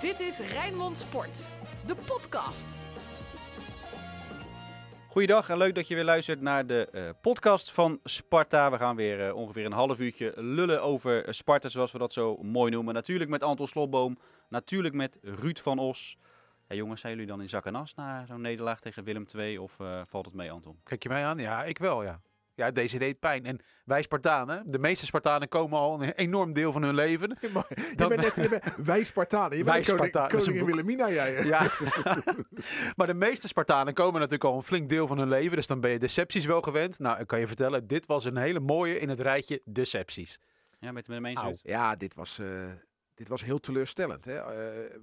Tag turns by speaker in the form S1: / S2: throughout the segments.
S1: Dit is Rijnmond Sport, de podcast.
S2: Goeiedag en leuk dat je weer luistert naar de eh, podcast van Sparta. We gaan weer eh, ongeveer een half uurtje lullen over eh, Sparta, zoals we dat zo mooi noemen. Natuurlijk met Anton Slotboom, natuurlijk met Ruud van Os. Ja, jongens, zijn jullie dan in zak en as na zo'n nederlaag tegen Willem II of eh, valt het mee, Anton?
S3: Kijk je mij aan? Ja, ik wel, ja. Ja, deze deed pijn. En wij Spartanen, de meeste Spartanen komen al een enorm deel van hun leven.
S4: Je, je
S3: Dan-
S4: bent net, je bent, wij Spartanen. Je
S3: Wij
S4: bent koning,
S3: Spartanen, is
S4: koningin. Wilhelmina, jij.
S3: Ja, maar de meeste Spartanen komen natuurlijk al een flink deel van hun leven. Dus dan ben je decepties wel gewend. Nou, ik kan je vertellen, dit was een hele mooie in het rijtje decepties.
S2: Ja, met?
S3: Au.
S2: Ruud?
S4: Ja, dit was, eh, dit was heel teleurstellend. Hè? Eh,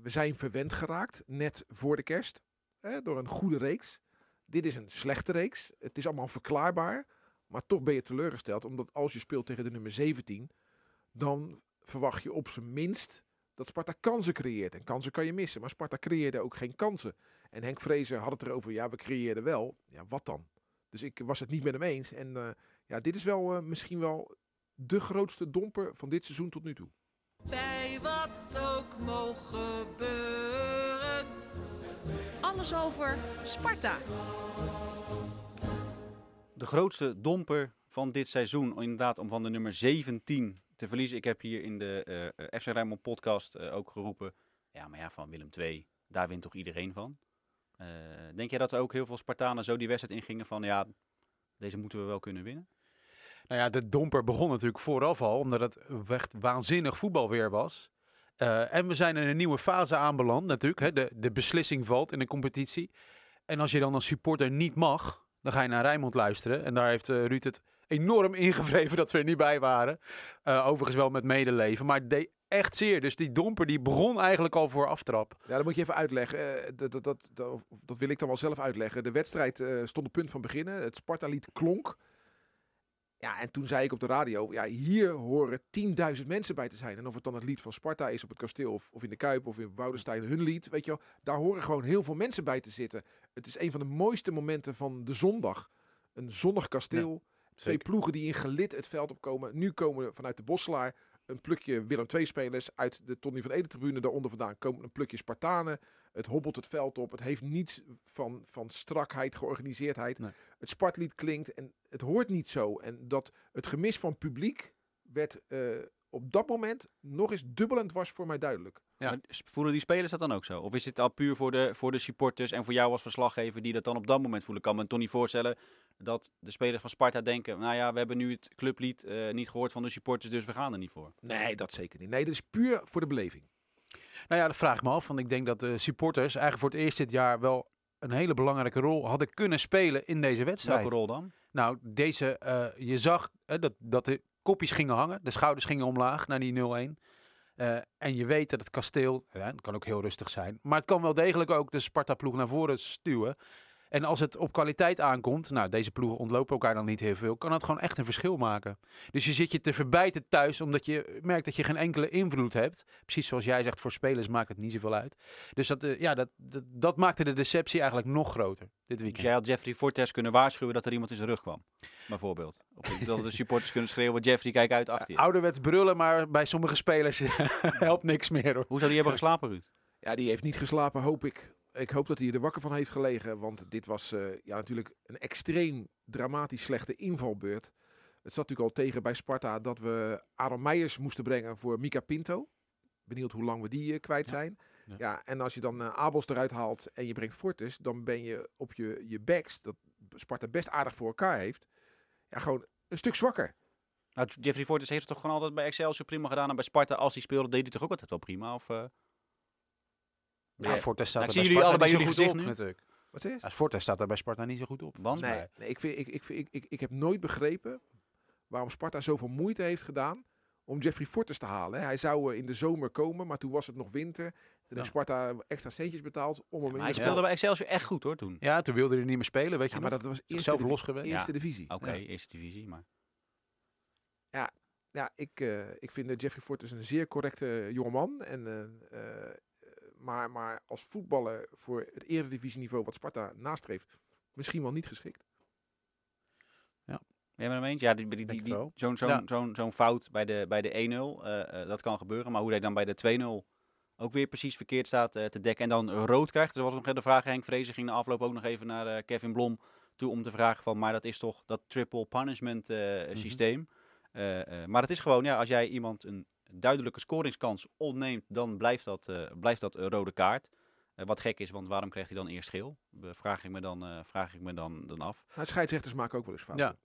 S4: we zijn verwend geraakt, net voor de kerst, hè, door een goede reeks. Dit is een slechte reeks. Het is allemaal verklaarbaar. Maar toch ben je teleurgesteld, omdat als je speelt tegen de nummer 17, dan verwacht je op zijn minst dat Sparta kansen creëert. En kansen kan je missen, maar Sparta creëerde ook geen kansen. En Henk Vrezer had het erover, ja, we creëerden wel. Ja, wat dan? Dus ik was het niet met hem eens. En eh, ja, dit is wel eh, misschien wel de grootste domper van dit seizoen tot nu toe.
S1: Bij wat ook mogen gebeuren. Alles over Sparta.
S2: De grootste domper van dit seizoen, inderdaad om van de nummer 17 te verliezen. Ik heb hier in de eh, eh, FC Rijnmond podcast eh, ook geroepen, ja, maar ja, van Willem II, daar wint toch iedereen van? Denk jij dat er ook heel veel Spartanen zo die wedstrijd ingingen van, ja, deze moeten we wel kunnen winnen?
S3: Nou ja, de domper begon natuurlijk vooraf al, omdat het echt waanzinnig voetbal weer was. En we zijn in een nieuwe fase aanbeland natuurlijk. Hè. De, de beslissing valt in de competitie. En als je dan als supporter niet mag, dan ga je naar Rijnmond luisteren. En daar heeft eh, Ruud het enorm ingevreven dat we er niet bij waren. Eh, overigens wel met medeleven, maar deed echt zeer. Dus die domper die begon eigenlijk al voor aftrap.
S4: Ja, dat moet je even uitleggen. Eh, dat, dat, dat, dat, wil ik dan wel zelf uitleggen. De wedstrijd stond op punt van beginnen. Het Sparta-lied klonk. Ja, en toen zei ik op de radio, ja, hier horen 10.000 mensen bij te zijn. En of het dan het lied van Sparta is op het kasteel of, of in de Kuip of in Woudenstein, hun lied, weet je wel. Daar horen gewoon heel veel mensen bij te zitten. Het is een van de mooiste momenten van de zondag. Een zonnig kasteel. Twee ploegen die in gelid het veld opkomen. Nu komen vanuit de Bosselaar een plukje Willem II-spelers uit de Tony van Ede-tribune. Daaronder vandaan komen een plukje Spartanen. Het hobbelt het veld op. Het heeft niets van, van strakheid, georganiseerdheid.
S3: Nee.
S4: Het Spartlied klinkt en het hoort niet zo. En dat het gemis van publiek werd eh, op dat moment nog eens dubbel en dwars voor mij duidelijk.
S3: Ja.
S2: Maar voelen die spelers dat dan ook zo? Of is het al puur voor de, voor de supporters en voor jou als verslaggever die dat dan op dat moment voelen? Ik kan me toch niet voorstellen dat de spelers van Sparta denken, nou ja, we hebben nu het clublied eh, niet gehoord van de supporters, dus we gaan er niet voor.
S4: Nee, dat zeker niet. Nee, dat is puur voor de beleving.
S3: Nou ja, dat vraag ik me af. Want ik denk dat de supporters eigenlijk voor het eerst dit jaar wel een hele belangrijke rol hadden kunnen spelen in deze wedstrijd.
S2: Welke rol dan?
S3: Nou, deze, eh, je zag eh, dat, dat de kopjes gingen hangen, de schouders gingen omlaag naar die 0-1. Eh, en je weet dat het kasteel, ja, het kan ook heel rustig zijn, maar het kan wel degelijk ook de Sparta-ploeg naar voren stuwen. En als het op kwaliteit aankomt, nou, deze ploegen ontlopen elkaar dan niet heel veel, kan dat gewoon echt een verschil maken. Dus je zit je te verbijten thuis, omdat je merkt dat je geen enkele invloed hebt. Precies zoals jij zegt, voor spelers maakt het niet zoveel uit. Dus dat, eh, ja, dat, dat, dat maakte de deceptie eigenlijk nog groter dit
S2: Dus
S3: weekend.
S2: jij had Jeffrey Fortes kunnen waarschuwen dat er iemand in zijn rug kwam, bijvoorbeeld. Of dat de supporters kunnen schreeuwen, Jeffrey, kijk uit achter je.
S3: Ouderwets brullen, maar bij sommige spelers helpt niks meer hoor.
S2: Hoe zou die hebben geslapen, Ruud?
S4: Ja, die heeft niet geslapen, hoop ik. Ik hoop dat hij er wakker van heeft gelegen. Want dit was eh, ja, natuurlijk een extreem dramatisch slechte invalbeurt. Het zat natuurlijk al tegen bij Sparta dat we Aaron Meijers moesten brengen voor Mika Pinto. Benieuwd hoe lang we die eh, kwijt zijn.
S3: Ja.
S4: Ja. en als je dan eh, Abels eruit haalt en je brengt Fortis, dan ben je op je, je backs, dat Sparta best aardig voor elkaar heeft, ja, gewoon een stuk zwakker.
S2: Nou, Jeffrey Fortes heeft het toch gewoon altijd bij Excelsior prima gedaan en bij Sparta, als hij speelde, deed hij toch ook altijd wel prima? Of?
S3: Ja,
S2: Ja.
S3: Fortes staat
S2: Nou,
S3: er
S2: jullie
S3: Sparta
S2: allebei
S3: niet
S2: jullie
S3: zo goed
S2: gezicht
S3: op,
S2: nu.
S3: natuurlijk.
S4: Wat zeg je?
S3: Ja, Fortes staat er bij Sparta niet zo goed op.
S2: Want?
S4: Nee, nee ik, vind, ik, ik, vind- ik, ik, ik heb nooit begrepen waarom Sparta zoveel moeite heeft gedaan om Jeffrey Fortes te halen. Hij zou eh, in de zomer komen, maar toen was het nog winter. Toen
S3: Ja.
S4: heeft Sparta extra centjes betaald om hem
S2: Maar
S4: in
S2: hij
S4: de
S2: speelde bij Excelsior echt goed hoor toen.
S3: Ja, toen wilde hij niet meer spelen, weet je
S4: Ja,
S3: nog?
S4: maar dat was eerste, divi-
S3: los geweest.
S4: eerste
S2: Ja.
S4: divisie.
S2: Oké,
S3: Ja.
S2: eerste divisie, maar...
S4: Ja, ik, eh, ik vind eh, Jeffrey Fortes een zeer correcte jongeman. En, eh, eh, maar, maar als voetballer voor het eredivisieniveau wat Sparta nastreeft, misschien wel niet geschikt.
S2: Ben je met hem eens? Ja, die, die, die, zo'n zo'n
S3: Ja.
S2: zo'n zo'n fout bij de, bij de 1-0, eh, eh, dat kan gebeuren. Maar hoe hij dan bij de 2-0 ook weer precies verkeerd staat eh, te dekken en dan rood krijgt. Dus was nog de vraag, Henk Vrezen ging de afloop ook nog even naar eh, Kevin Blom toe om te vragen van, maar dat is toch dat triple punishment eh,
S3: Mhm.
S2: systeem. Eh, eh, maar het is gewoon, ja, als jij iemand een duidelijke scoringskans ontneemt, dan blijft dat, eh, blijft dat een rode kaart. Eh, wat gek is, want waarom krijgt hij dan eerst geel? Vraag ik me dan, eh, vraag ik me dan, dan af.
S4: Nou, scheidsrechters maken ook wel eens fouten.
S3: Ja.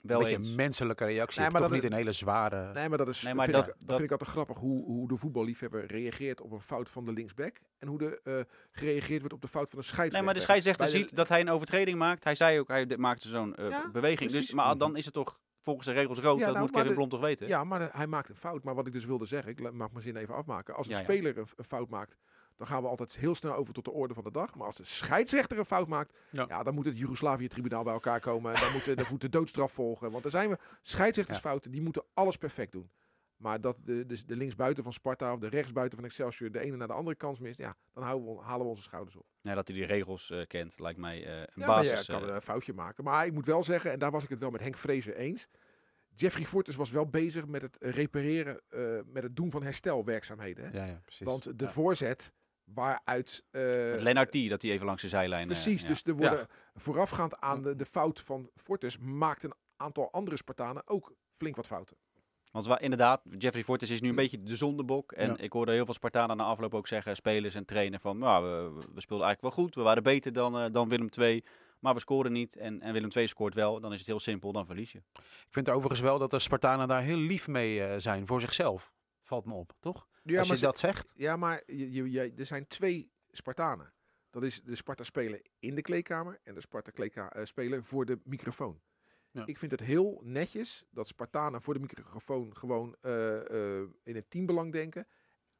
S2: Wel
S3: Een beetje een menselijke reactie.
S4: Nee, maar
S3: toch
S4: dat-
S3: niet een hele zware...
S4: Nee, maar dat, is,
S2: Nee, maar
S4: vind,
S2: dat-
S4: ik, dat
S2: dat-
S4: vind ik altijd grappig hoe, hoe de voetballiefhebber reageert op een fout van de linksback. En hoe er eh, gereageerd wordt op de fout van de scheidsrechter.
S2: Nee, maar de scheidsrechter
S4: de-
S2: ziet dat hij een overtreding maakt. Hij zei ook, hij de- maakte zo'n
S4: Ja,
S2: beweging. Dus, maar dan is het toch volgens de regels rood.
S4: Ja,
S2: dat
S4: nou,
S2: moet Kevin
S4: de-
S2: Blom toch weten?
S4: Ja, maar de- hij maakt een fout. Maar wat ik dus wilde zeggen, ik mag mijn zin even afmaken. Als een
S2: Ja, ja.
S4: speler een, een fout maakt, dan gaan we altijd heel snel over tot de orde van de dag. Maar als de scheidsrechter een fout maakt,
S3: Ja.
S4: ja. dan moet het Joegoslavië-tribunaal bij elkaar komen. En dan moet, de, dan moet de doodstraf volgen. Want er zijn we scheidsrechtersfouten, die moeten alles perfect doen. Maar dat de, de, de linksbuiten van Sparta of de rechtsbuiten van Excelsior de ene naar de andere kans mist, ja, dan houden we, halen we onze schouders op.
S2: Ja, dat hij die regels eh, kent, lijkt mij eh, een
S4: Ja, maar
S2: basis.
S4: je kan
S2: eh,
S4: een foutje maken. Maar ik moet wel zeggen, en daar was ik het wel met Henk Vrezen eens. Jeffrey Fortes was wel bezig met het repareren, eh, met het doen van herstelwerkzaamheden. Hè?
S3: Ja, ja, precies.
S4: Want de
S3: Ja.
S4: voorzet waaruit... eh,
S2: met Lennart T, dat hij even langs de zijlijn... eh,
S4: Precies,
S2: ja.
S4: dus er worden voorafgaand aan de, de fout van Fortes maakt een aantal andere Spartanen ook flink wat fouten.
S2: Want wa- inderdaad, Jeffrey Fortes is nu een beetje de zondebok. En
S3: Ja.
S2: ik hoorde heel veel Spartanen na afloop ook zeggen, spelers en trainer, van nou, we, we speelden eigenlijk wel goed. We waren beter dan, eh, dan Willem II, maar we scoren niet. En, en Willem II scoort wel, dan is het heel simpel, dan verlies je.
S3: Ik vind overigens wel dat de Spartanen daar heel lief mee eh, zijn voor zichzelf. Valt me op, toch?
S4: Ja,
S3: Als je dat zegt.
S4: ja, maar je, je, je- er zijn twee Spartanen. Dat is de Sparta spelen in de kleedkamer en de Sparta eh, spelen voor de microfoon. Ik vind het heel netjes dat Spartanen voor de microfoon gewoon eh, eh, in het teambelang denken.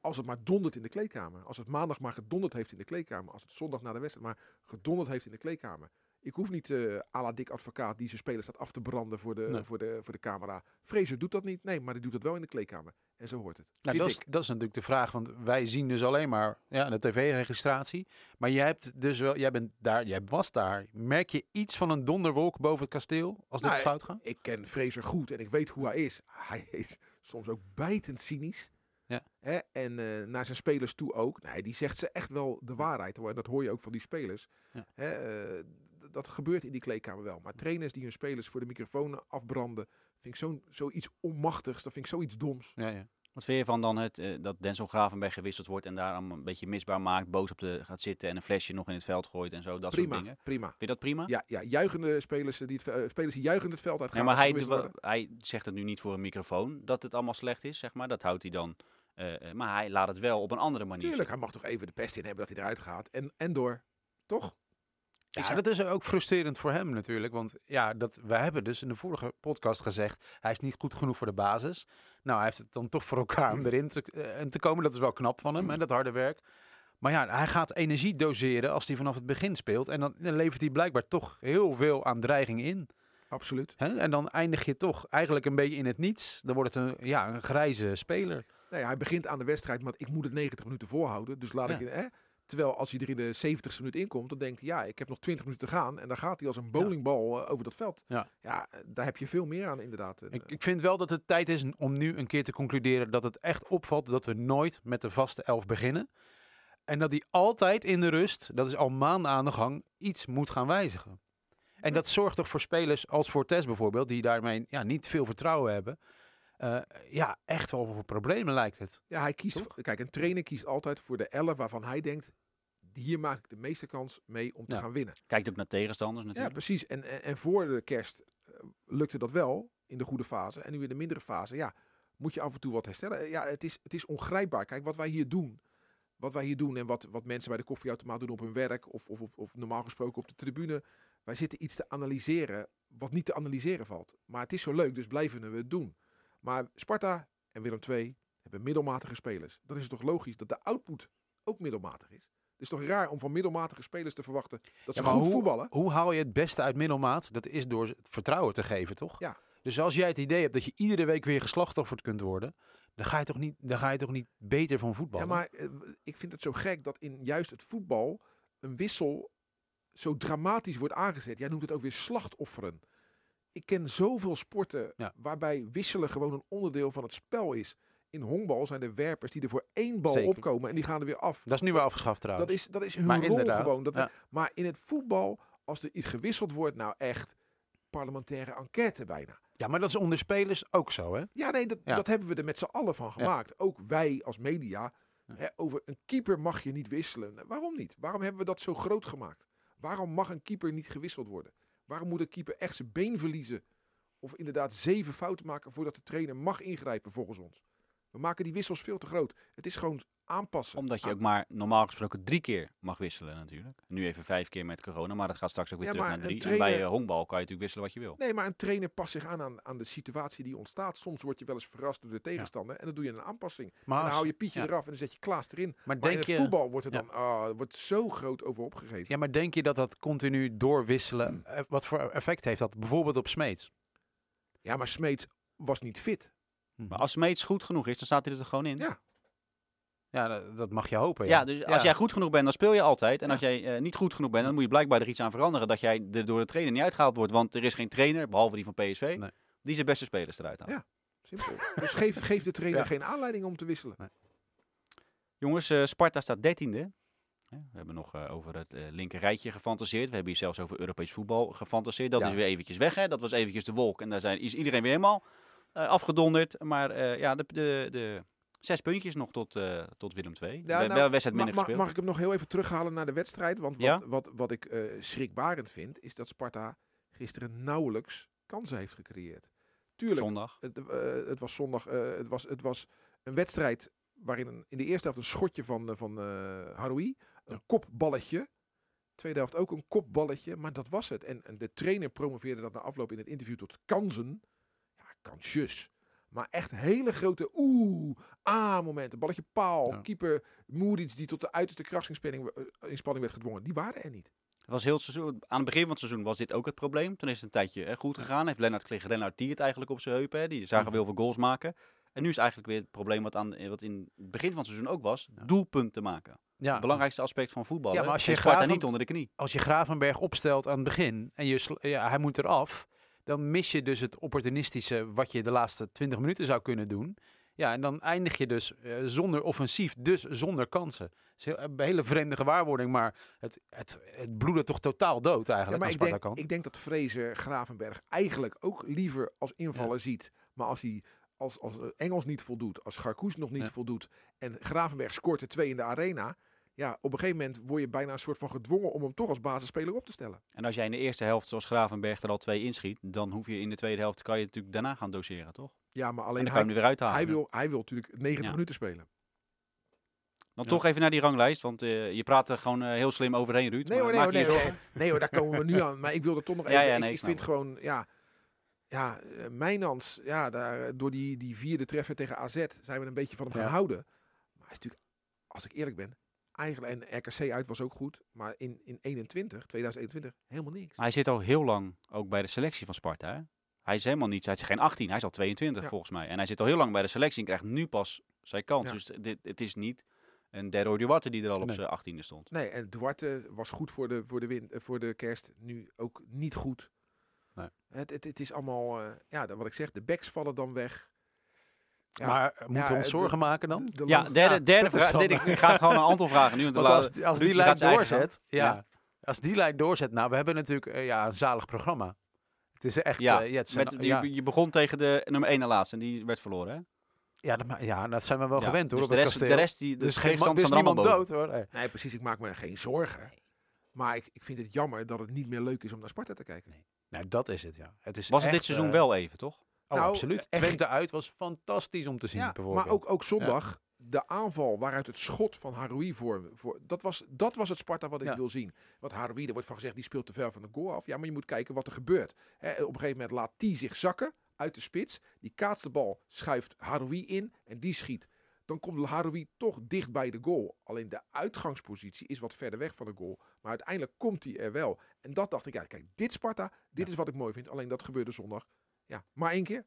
S4: Als het maar dondert in de kleedkamer. Als het maandag maar gedonderd heeft in de kleedkamer. Als het zondag na de wedstrijd maar gedonderd heeft in de kleedkamer. Ik hoef niet eh à la dik advocaat die zijn speler staat af te branden voor de,
S3: Nee.
S4: voor, de, voor de camera. Fraser doet dat niet. Nee, maar die doet het wel in de kleedkamer. En zo hoort het.
S3: Nou, dat, is, dat is natuurlijk de vraag, want wij zien dus alleen maar ja, de tv-registratie. Maar jij hebt dus wel, jij bent daar, jij was daar. Merk je iets van een donderwolk boven het kasteel als dit
S4: Nou,
S3: fout gaat?
S4: Ik ken Fraser goed en ik weet hoe hij is. Hij is soms ook bijtend cynisch.
S3: Ja.
S4: Hè? En eh, naar zijn spelers toe ook. Nee, die zegt ze echt wel de waarheid. Hoor. En dat hoor je ook van die spelers.
S3: Ja.
S4: Hè? eh, dat gebeurt in die kleedkamer wel. Maar trainers die hun spelers voor de microfoon afbranden, vind ik zo'n zoiets onmachtigs. Dat vind ik zoiets doms.
S3: Ja, ja.
S2: Wat vind je van dan het, eh, dat Denzel Gravenberg gewisseld wordt en daar allemaal een beetje misbaar maakt, boos op de gaat zitten en een flesje nog in het veld gooit en zo, dat soort dingen.
S4: prima.
S2: Vind je dat prima?
S4: Ja, ja, juichende spelers, die het, eh, spelers die juichend het veld uitgaan.
S2: Nee, maar hij, hij zegt het nu niet voor een microfoon dat het allemaal slecht is, zeg maar. Dat houdt hij dan. eh, maar hij laat het wel op een andere manier.
S4: Tuurlijk, hij mag toch even de pest in hebben dat hij eruit gaat. En, en door. Toch?
S2: Is
S3: Ja, dat is ook frustrerend voor hem natuurlijk. Want ja, dat, we hebben dus in de vorige podcast gezegd, hij is niet goed genoeg voor de basis. Nou, hij heeft het dan toch voor elkaar om erin te, eh, en te komen. Dat is wel knap van hem, hè, dat harde werk. Maar ja, hij gaat energie doseren als hij vanaf het begin speelt. En dan, dan levert hij blijkbaar toch heel veel aan dreiging in.
S4: Absoluut.
S3: Hè? En dan eindig je toch eigenlijk een beetje in het niets. Dan wordt het een, ja, een grijze speler.
S4: Nee, hij begint aan de wedstrijd, maar ik moet het 90 minuten volhouden. Dus laat
S3: Ja.
S4: ik... Hè? Terwijl als hij er in de 70ste minuut inkomt, dan denkt hij, ja, ik heb nog 20 minuten te gaan. En dan gaat hij als een bowlingbal eh, over dat veld.
S3: Ja.
S4: ja, daar heb je veel meer aan inderdaad.
S3: Ik,
S4: eh,
S3: ik vind wel dat het tijd is om nu een keer te concluderen dat het echt opvalt dat we nooit met de vaste elf beginnen. En dat die altijd in de rust, dat is al maanden aan de gang, iets moet gaan wijzigen. En dat zorgt toch voor spelers als Fortes bijvoorbeeld, die daarmee ja, niet veel vertrouwen hebben. Eh, ja, echt wel voor problemen lijkt het.
S4: ja, hij kiest...
S3: Toch?
S4: Kijk, een trainer kiest altijd voor de 11 waarvan hij denkt, hier maak ik de meeste kans mee om te
S3: Ja.
S4: gaan winnen.
S2: Kijkt ook naar tegenstanders
S4: Ja,
S2: natuurlijk.
S4: precies. En, en, en voor de kerst eh, lukte dat wel in de goede fase. En nu in de mindere fase, ja, moet je af en toe wat herstellen. Eh, Ja, het is, het is ongrijpbaar. Kijk, wat wij hier doen, wat wij hier doen en wat, wat mensen bij de koffieautomaat doen op hun werk of, of, of, of normaal gesproken op de tribune. Wij zitten iets te analyseren wat niet te analyseren valt. Maar het is zo leuk, dus blijven we het doen. Maar Sparta en Willem II hebben middelmatige spelers. Dan is het toch logisch dat de output ook middelmatig is. Het is toch raar om van middelmatige spelers te verwachten dat ze
S3: Ja,
S4: goed
S3: hoe,
S4: voetballen.
S3: Hoe haal je het beste uit middelmaat? Dat is door het vertrouwen te geven, toch?
S4: Ja.
S3: Dus als jij het idee hebt dat je iedere week weer geslachtofferd kunt worden, dan ga je toch niet, dan ga je toch niet beter van voetbal.
S4: Ja, maar eh, ik vind het zo gek dat in juist het voetbal een wissel zo dramatisch wordt aangezet. Jij noemt het ook weer slachtofferen. Ik ken zoveel sporten
S3: Ja.
S4: waarbij wisselen gewoon een onderdeel van het spel is. In honkbal zijn er werpers die er voor één bal
S3: Zeker.
S4: opkomen en die gaan er weer af.
S3: Dat is nu weer afgeschaft trouwens.
S4: Dat is, dat is hun
S3: maar
S4: rol
S3: inderdaad.
S4: gewoon. Dat,
S3: ja.
S4: Maar in het voetbal, als er iets gewisseld wordt, nou echt parlementaire enquête bijna.
S3: ja, maar dat is onder spelers ook zo, hè?
S4: Ja, nee, dat,
S3: Ja.
S4: dat hebben we er met z'n allen van gemaakt. Ook wij als media. Hè, over een keeper mag je niet wisselen. Nou, Waarom niet? Waarom hebben we dat zo groot gemaakt? Waarom mag een keeper niet gewisseld worden? Waarom moet een keeper echt zijn been verliezen? Of inderdaad zeven fouten maken voordat de trainer mag ingrijpen volgens ons? We maken die wissels veel te groot. Het is gewoon aanpassen.
S2: Omdat je
S4: aan-
S2: ook maar normaal gesproken drie keer mag wisselen natuurlijk. Nu even vijf keer met corona, maar dat gaat straks ook weer
S4: Ja,
S2: terug naar drie. En bij
S4: trainer-
S2: eh, honkbal kan je natuurlijk wisselen wat je wil.
S4: Nee, maar een trainer past zich aan, aan aan de situatie die ontstaat. Soms word je wel eens verrast door de tegenstander. En dan doe je een aanpassing.
S3: Maar,
S4: En dan hou je Pietje
S3: ja.
S4: eraf en dan zet je Klaas erin.
S3: maar
S4: Maar in
S3: denk
S4: het
S3: je...
S4: voetbal wordt er dan ah, wordt zo groot over opgegeven.
S3: Ja, maar denk je dat dat continu doorwisselen, eh, wat voor effect heeft dat bijvoorbeeld op Smeets?
S4: Ja, maar Smeets was niet fit.
S2: Maar als Smeets goed genoeg is, dan staat hij er gewoon in.
S4: Ja.
S3: Ja, dat, mag je hopen.
S2: Ja,
S3: Ja,
S2: dus als jij goed genoeg bent, dan speel je altijd. En
S4: Ja.
S2: als jij eh, niet goed genoeg bent, dan moet je blijkbaar er iets aan veranderen. Dat jij er door de trainer niet uitgehaald wordt. Want er is geen trainer, behalve die van PSV,
S3: Nee.
S2: die zijn beste spelers eruit haalt.
S4: Ja. Simpel. dus geef, geef de trainer
S3: Ja.
S4: geen aanleiding om te wisselen.
S2: Jongens, eh, Sparta staat dertiende. We hebben nog eh, over het eh, linker rijtje gefantaseerd. We hebben hier zelfs over Europees voetbal gefantaseerd. Dat
S3: Ja.
S2: is weer eventjes weg. Hè? Dat was eventjes de wolk. En daar zijn, is iedereen weer helemaal eh, afgedonderd. Maar eh, ja, de, de, de zes puntjes nog tot, eh, tot Willem II.
S4: Ja, nou,
S2: wel wedstrijd minder
S4: ma-
S2: gespeeld.
S4: mag ik hem nog heel even terughalen naar de wedstrijd? Want wat,
S2: Ja?
S4: wat, wat ik eh, schrikbarend vind, is dat Sparta gisteren nauwelijks kansen heeft gecreëerd. Tuurlijk,
S2: Zondag.
S4: het, eh, het was zondag. het, was, het was een wedstrijd waarin een, in de eerste helft een schotje van, van Haroui. Een kopballetje. Tweede helft ook een kopballetje. Maar dat was het. En, en de trainer promoveerde dat na afloop in het interview tot kansen. Ja, kansjes. Maar echt hele grote oeh, ah momenten. Balletje paal.
S3: Ja.
S4: Keeper Moeric die tot de uiterste krachtsinspanning eh, werd gedwongen. Die waren er niet.
S2: Het was heel het seizoen, aan het begin van het seizoen was dit ook het probleem. Toen is het een tijdje eh, goed gegaan. Heeft Lennart kreeg Lennart die het eigenlijk op zijn heupen. Hè. Die zagen
S3: Mhm.
S2: heel veel goals maken. En nu is eigenlijk weer het probleem wat, aan, eh, wat in het begin van het seizoen ook was.
S3: Ja.
S2: Doelpunten maken.
S3: ja.
S2: Het belangrijkste aspect van voetballen.
S3: Ja, maar als je
S2: Sparta
S3: Graven-
S2: niet onder de knie.
S3: als je Gravenberg opstelt aan het begin en je, ja, hij moet eraf, dan mis je dus het opportunistische wat je de laatste 20 minuten zou kunnen doen. Ja, en dan eindig je dus eh, zonder offensief, dus zonder kansen. Het is een hele vreemde gewaarwording, maar het, het, het bloedde toch totaal dood
S4: Ja,
S3: eigenlijk
S4: maar
S3: aan
S4: ik denk, ik denk dat Fraser Gravenberg eigenlijk ook liever als invaller ziet. Maar als hij als, als eh, Engels niet voldoet, als Garkoes nog niet
S3: Ja.
S4: voldoet en Gravenberg scoort er twee in de arena. Ja, op een gegeven moment word je bijna een soort van gedwongen om hem toch als basisspeler op te stellen.
S2: En als jij in de eerste helft, zoals Gravenberg, er al twee inschiet, dan hoef je in de tweede helft, kan je natuurlijk daarna gaan doseren, toch?
S4: Ja, maar
S2: En
S4: alleen hij,
S2: hem er weer uithalen.
S4: hij, wil, hij wil natuurlijk 90
S2: Ja.
S4: minuten spelen.
S2: Dan
S3: Ja.
S2: toch even naar die ranglijst, want eh, je praat er gewoon eh, heel slim overheen, Ruud.
S4: Nee
S2: maar
S4: hoor, nee,
S2: maak
S4: hoor,
S2: je
S4: nee,
S2: je
S4: nee, hoor, daar komen we nu aan. Maar ik wilde toch nog
S2: Ja,
S4: even.
S2: ja,
S4: ik-
S2: nee,
S4: ik, vind gewoon, ja, ja, eh, Mijnans, ja, daar, door die, die vierde treffer tegen AZ zijn we een beetje van hem gaan houden. Maar hij is natuurlijk, als ik eerlijk ben, eigenlijk, en RKC uit was ook goed, maar in, in 21, 2021, helemaal niks.
S2: Maar hij zit al heel lang ook bij de selectie van Sparta. Hè? Hij is helemaal niet, hij is geen 18, hij is al 22
S4: Ja.
S2: volgens mij. En hij zit al heel lang bij de selectie en krijgt nu pas zijn kans.
S4: Ja.
S2: Dus dit, het is niet een derde Duarte die er al op
S3: Nee.
S2: zijn 18e stond.
S4: Nee, en Duarte was goed voor de, voor de, win, eh, voor de kerst, nu ook niet goed.
S3: Nee.
S4: Het, het, het is allemaal, eh, ja, wat ik zeg, de backs vallen dan weg. Ja,
S3: maar moeten we ons
S4: de-
S3: zorgen maken dan?
S4: de
S2: Ja, derde, derde vraag.
S3: dan-
S2: dit- Ik, ga gewoon een aantal vragen nu. Want,
S3: Want
S2: de
S3: als, als die lijn doorzet, ja,
S2: Ja.
S3: als die lijn doorzet, nou, we hebben natuurlijk eh, ja, een zalig programma. Het is echt,
S2: Ja,
S3: eh, ja,
S2: Met,
S3: ja,
S2: Je begon tegen de nummer 1 en laatste en die werd verloren. Hè?
S3: ja, dat, ma- ja, dat zijn we wel
S2: Ja,
S3: gewend hoor,
S2: dus
S3: op
S2: de
S3: het
S2: rest, de rest die, de
S3: er geen, er niemand dood hoor. Nee.
S4: Nee, precies. Ik maak me geen zorgen. Maar ik, ik vind het jammer dat het niet meer leuk is om naar Sparta te kijken.
S3: Nou, dat is het, ja. Het is
S2: Was het dit seizoen
S3: eh,
S2: wel even, toch?
S3: Oh,
S4: Nou,
S3: absoluut.
S4: echt-
S3: Twente uit was fantastisch om te zien,
S4: Ja,
S3: bijvoorbeeld.
S4: maar ook, ook zondag, de aanval waaruit het schot van Haroui voor, voor dat, was, dat was het Sparta wat ik
S3: Ja.
S4: wil zien. Want Haroui, er wordt van gezegd, die speelt te ver van de goal af. Ja, maar je moet kijken wat er gebeurt. Op een gegeven moment laat die zich zakken uit de spits. Die kaatst de bal, schuift Haroui in en die schiet. Dan komt Haroui toch dicht bij de goal. Alleen de uitgangspositie is wat verder weg van de goal. Maar uiteindelijk komt hij er wel. En dat dacht ik, ja, kijk, dit Sparta, dit is wat ik mooi vind. Alleen dat gebeurde zondag. Ja, maar één keer.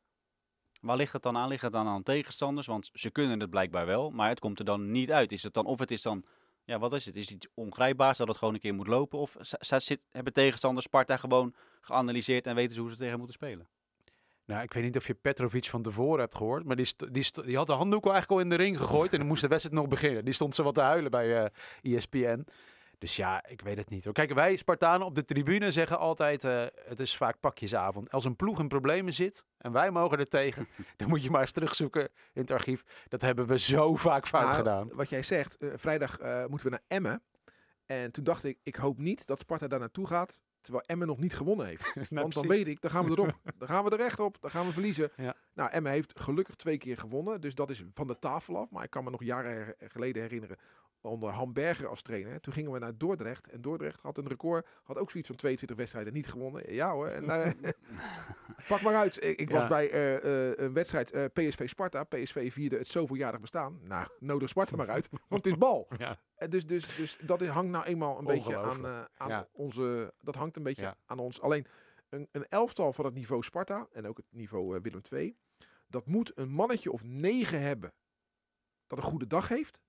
S2: Waar ligt het dan aan? Ligt het dan aan tegenstanders? Want ze kunnen het blijkbaar wel, maar het komt er dan niet uit. Is het dan, of het is dan, ja, wat is het? Is het iets ongrijpbaars dat het gewoon een keer moet lopen? Of zit, hebben tegenstanders Sparta gewoon geanalyseerd en weten ze hoe ze tegen moeten spelen?
S3: Nou, ik weet niet of je Petrovic van tevoren hebt gehoord, maar die, die, had de handdoek al eigenlijk al in de ring gegooid en dan moest de wedstrijd nog beginnen. Die stond zo wat te huilen bij eh ESPN. Dus ja, ik weet het niet. hoor. Kijk, wij Spartanen op de tribune zeggen altijd, eh, het is vaak pakjesavond. Als een ploeg in problemen zit en wij mogen er tegen, dan moet je maar eens terugzoeken in het archief. Dat hebben we zo vaak fout
S4: Nou,
S3: gedaan.
S4: Wat jij zegt, eh, vrijdag eh, moeten we naar Emmen. En toen dacht ik, ik hoop niet dat Sparta daar naartoe gaat, terwijl Emmen nog niet gewonnen heeft. Want dan weet ik, dan gaan we erop. Dan gaan we er recht op. Dan gaan we verliezen.
S3: Ja.
S4: Nou, Emmen heeft gelukkig twee keer gewonnen. Dus dat is van de tafel af. Maar ik kan me nog jaren her- geleden herinneren. Onder Hamburger als trainer. Toen gingen we naar Dordrecht. En Dordrecht had een record. Had ook zoiets van 22 wedstrijden niet gewonnen. Ja hoor. En, eh, pak maar uit. Ik, ik was bij eh, eh, een wedstrijd eh, PSV Sparta. PSV vierde het zoveeljarig bestaan. Nou, nodig Sparta maar uit. Want het is bal.
S3: Ja.
S4: En dus, dus, dus dat hangt nou eenmaal een beetje aan, eh, aan
S3: Ja.
S4: onze. Dat hangt een beetje
S3: Ja.
S4: aan ons. Alleen een, een elftal van het niveau Sparta en ook het niveau Willem II. Dat moet een mannetje of negen hebben dat een goede dag heeft.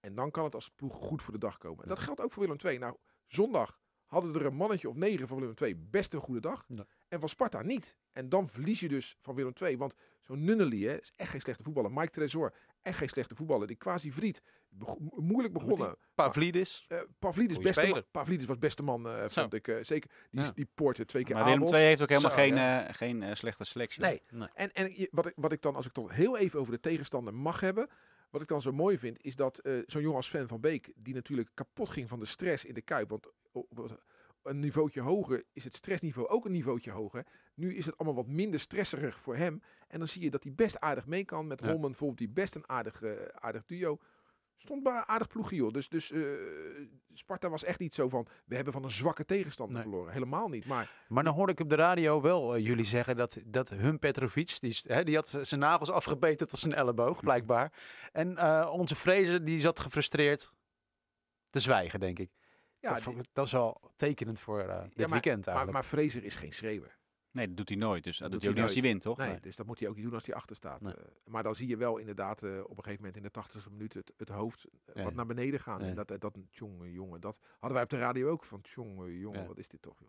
S4: En dan kan het als ploeg goed voor de dag komen. En dat geldt ook voor Willem II. Nou, zondag hadden er een mannetje of negen van Willem II best een goede dag.
S3: Ja.
S4: En van Sparta niet. En dan verlies je dus van Willem II. Want zo'n Nunnely hè, is echt geen slechte voetballer. Mike Tresor, echt geen slechte voetballer. Die quasi Vriet, bego- moeilijk begonnen.
S3: Pavlidis.
S4: Eh Pavlidis,
S3: Goeie
S4: beste man. Pavlidis was beste man, eh, vond ik. eh, zeker, die,
S3: Ja.
S4: die poorte twee keer
S2: Maar Willem. II heeft ook helemaal
S3: Zo,
S2: geen,
S3: ja.
S2: geen slechte selectie.
S4: Nee.
S3: Nee.
S4: En, en wat, ik, wat ik dan, als ik dan heel even over de tegenstander mag hebben. Wat ik dan zo mooi vind, is dat eh, zo'n jongen als Sven van Beek, die natuurlijk kapot ging van de stress in de Kuip. Want op een niveautje hoger is het stressniveau ook een niveautje hoger. Nu is het allemaal wat minder stresserig voor hem. En dan zie je dat hij best aardig mee kan. Met
S3: Ja.
S4: Holman bijvoorbeeld, die best een aardig, eh, aardig duo. Stond bij aardig ploegje, joh. Dus, dus eh, Sparta was echt niet zo van, we hebben van een zwakke tegenstander
S3: Nee.
S4: verloren. Helemaal niet. Maar
S3: Maar dan hoorde ik op de radio wel eh, jullie zeggen dat, dat hun Petrovic, die, hè, die had zijn nagels afgebeten tot zijn elleboog, blijkbaar. En eh, onze Vrezen, die zat gefrustreerd te zwijgen, denk ik.
S4: ja,
S3: dat, is wel tekenend voor dit
S4: maar-
S3: weekend
S4: maar,
S3: eigenlijk.
S4: maar Fraser is geen schreeuwer.
S2: Nee, dat doet hij nooit. Dus dat,
S4: Dat
S2: doet hij ook niet als hij wint, toch?
S4: Nee,
S3: Nee.
S4: dus dat moet hij ook niet doen als hij achter staat.
S3: Nee.
S4: Eh, maar dan zie je wel inderdaad eh, op een gegeven moment in de 80ste minuut het, het hoofd eh, wat naar beneden gaan. En dat, dat jongen, jongen, dat hadden wij op de radio ook van jongen, jongen, wat is dit toch? Joh.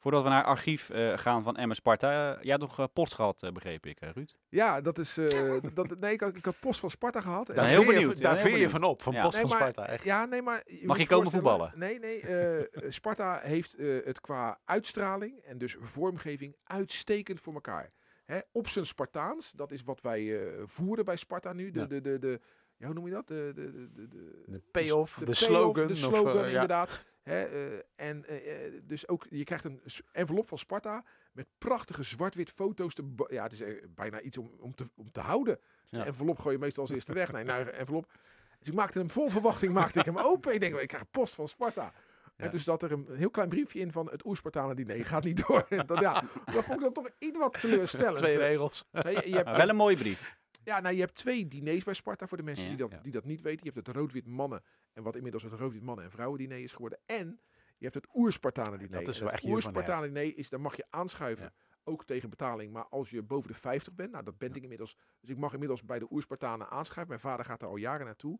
S2: Voordat we naar archief eh, gaan van Emmen Sparta. eh, jij had nog eh, post gehad, eh, begreep ik, Ruud.
S4: Ja, dat is. eh, dat, nee, ik had, ik had post van Sparta gehad. En-
S2: ben
S3: daar
S2: heel
S3: je-
S2: benieuwd,
S3: Daar veer je van op, van
S2: Ja.
S3: Post
S4: Nee,
S3: van
S4: maar-
S3: Sparta, echt.
S4: Ja, nee, maar.
S2: Mag je komen voetballen?
S4: Nee, nee. eh, Sparta heeft eh, het qua uitstraling en dus vormgeving uitstekend voor elkaar. Hè, op zijn Spartaans, dat is wat wij eh, voeren bij Sparta nu. De,
S3: Ja.
S4: de, de, de, ja, hoe noem je dat? De, de, de, de, de,
S3: De payoff, de,
S4: payoff,
S3: slogan.
S4: De
S3: of,
S4: slogan,
S3: eh, ja.
S4: Hè, eh, en eh, eh, dus ook, je krijgt een envelop van Sparta met prachtige zwart-wit foto's. Te ja, het is bijna iets om, om, te, om te houden.
S3: Ja.
S4: Een envelop gooi je meestal als eerste weg. Nee, nou, envelop. Dus ik maakte hem vol verwachting, maakte ik hem open. Ik denk, ik krijg post van Sparta.
S3: Ja.
S4: En toen zat er een heel klein briefje in van het Oerspartanen diner gaat niet door. dat, ja, dat vond ik dan toch iets wat teleurstellend.
S3: Twee regels.
S4: nee, je, je hebt,
S2: wel een mooie brief.
S4: Ja, nou, je hebt twee diners bij Sparta voor de mensen
S2: Ja.
S4: die, dat,
S3: Ja.
S4: die dat niet weten. Je hebt het rood-wit mannen en wat inmiddels het rood-wit mannen en vrouwen diner is geworden. En je hebt het Oerspartanen diner.
S3: Dat is
S4: het Oerspartanen diner is, daar mag je aanschuiven. Ook tegen betaling. Maar als je boven de 50 bent, nou dat ben ik inmiddels. Dus ik mag inmiddels bij de Oerspartanen aanschuiven. Mijn vader gaat daar al jaren naartoe.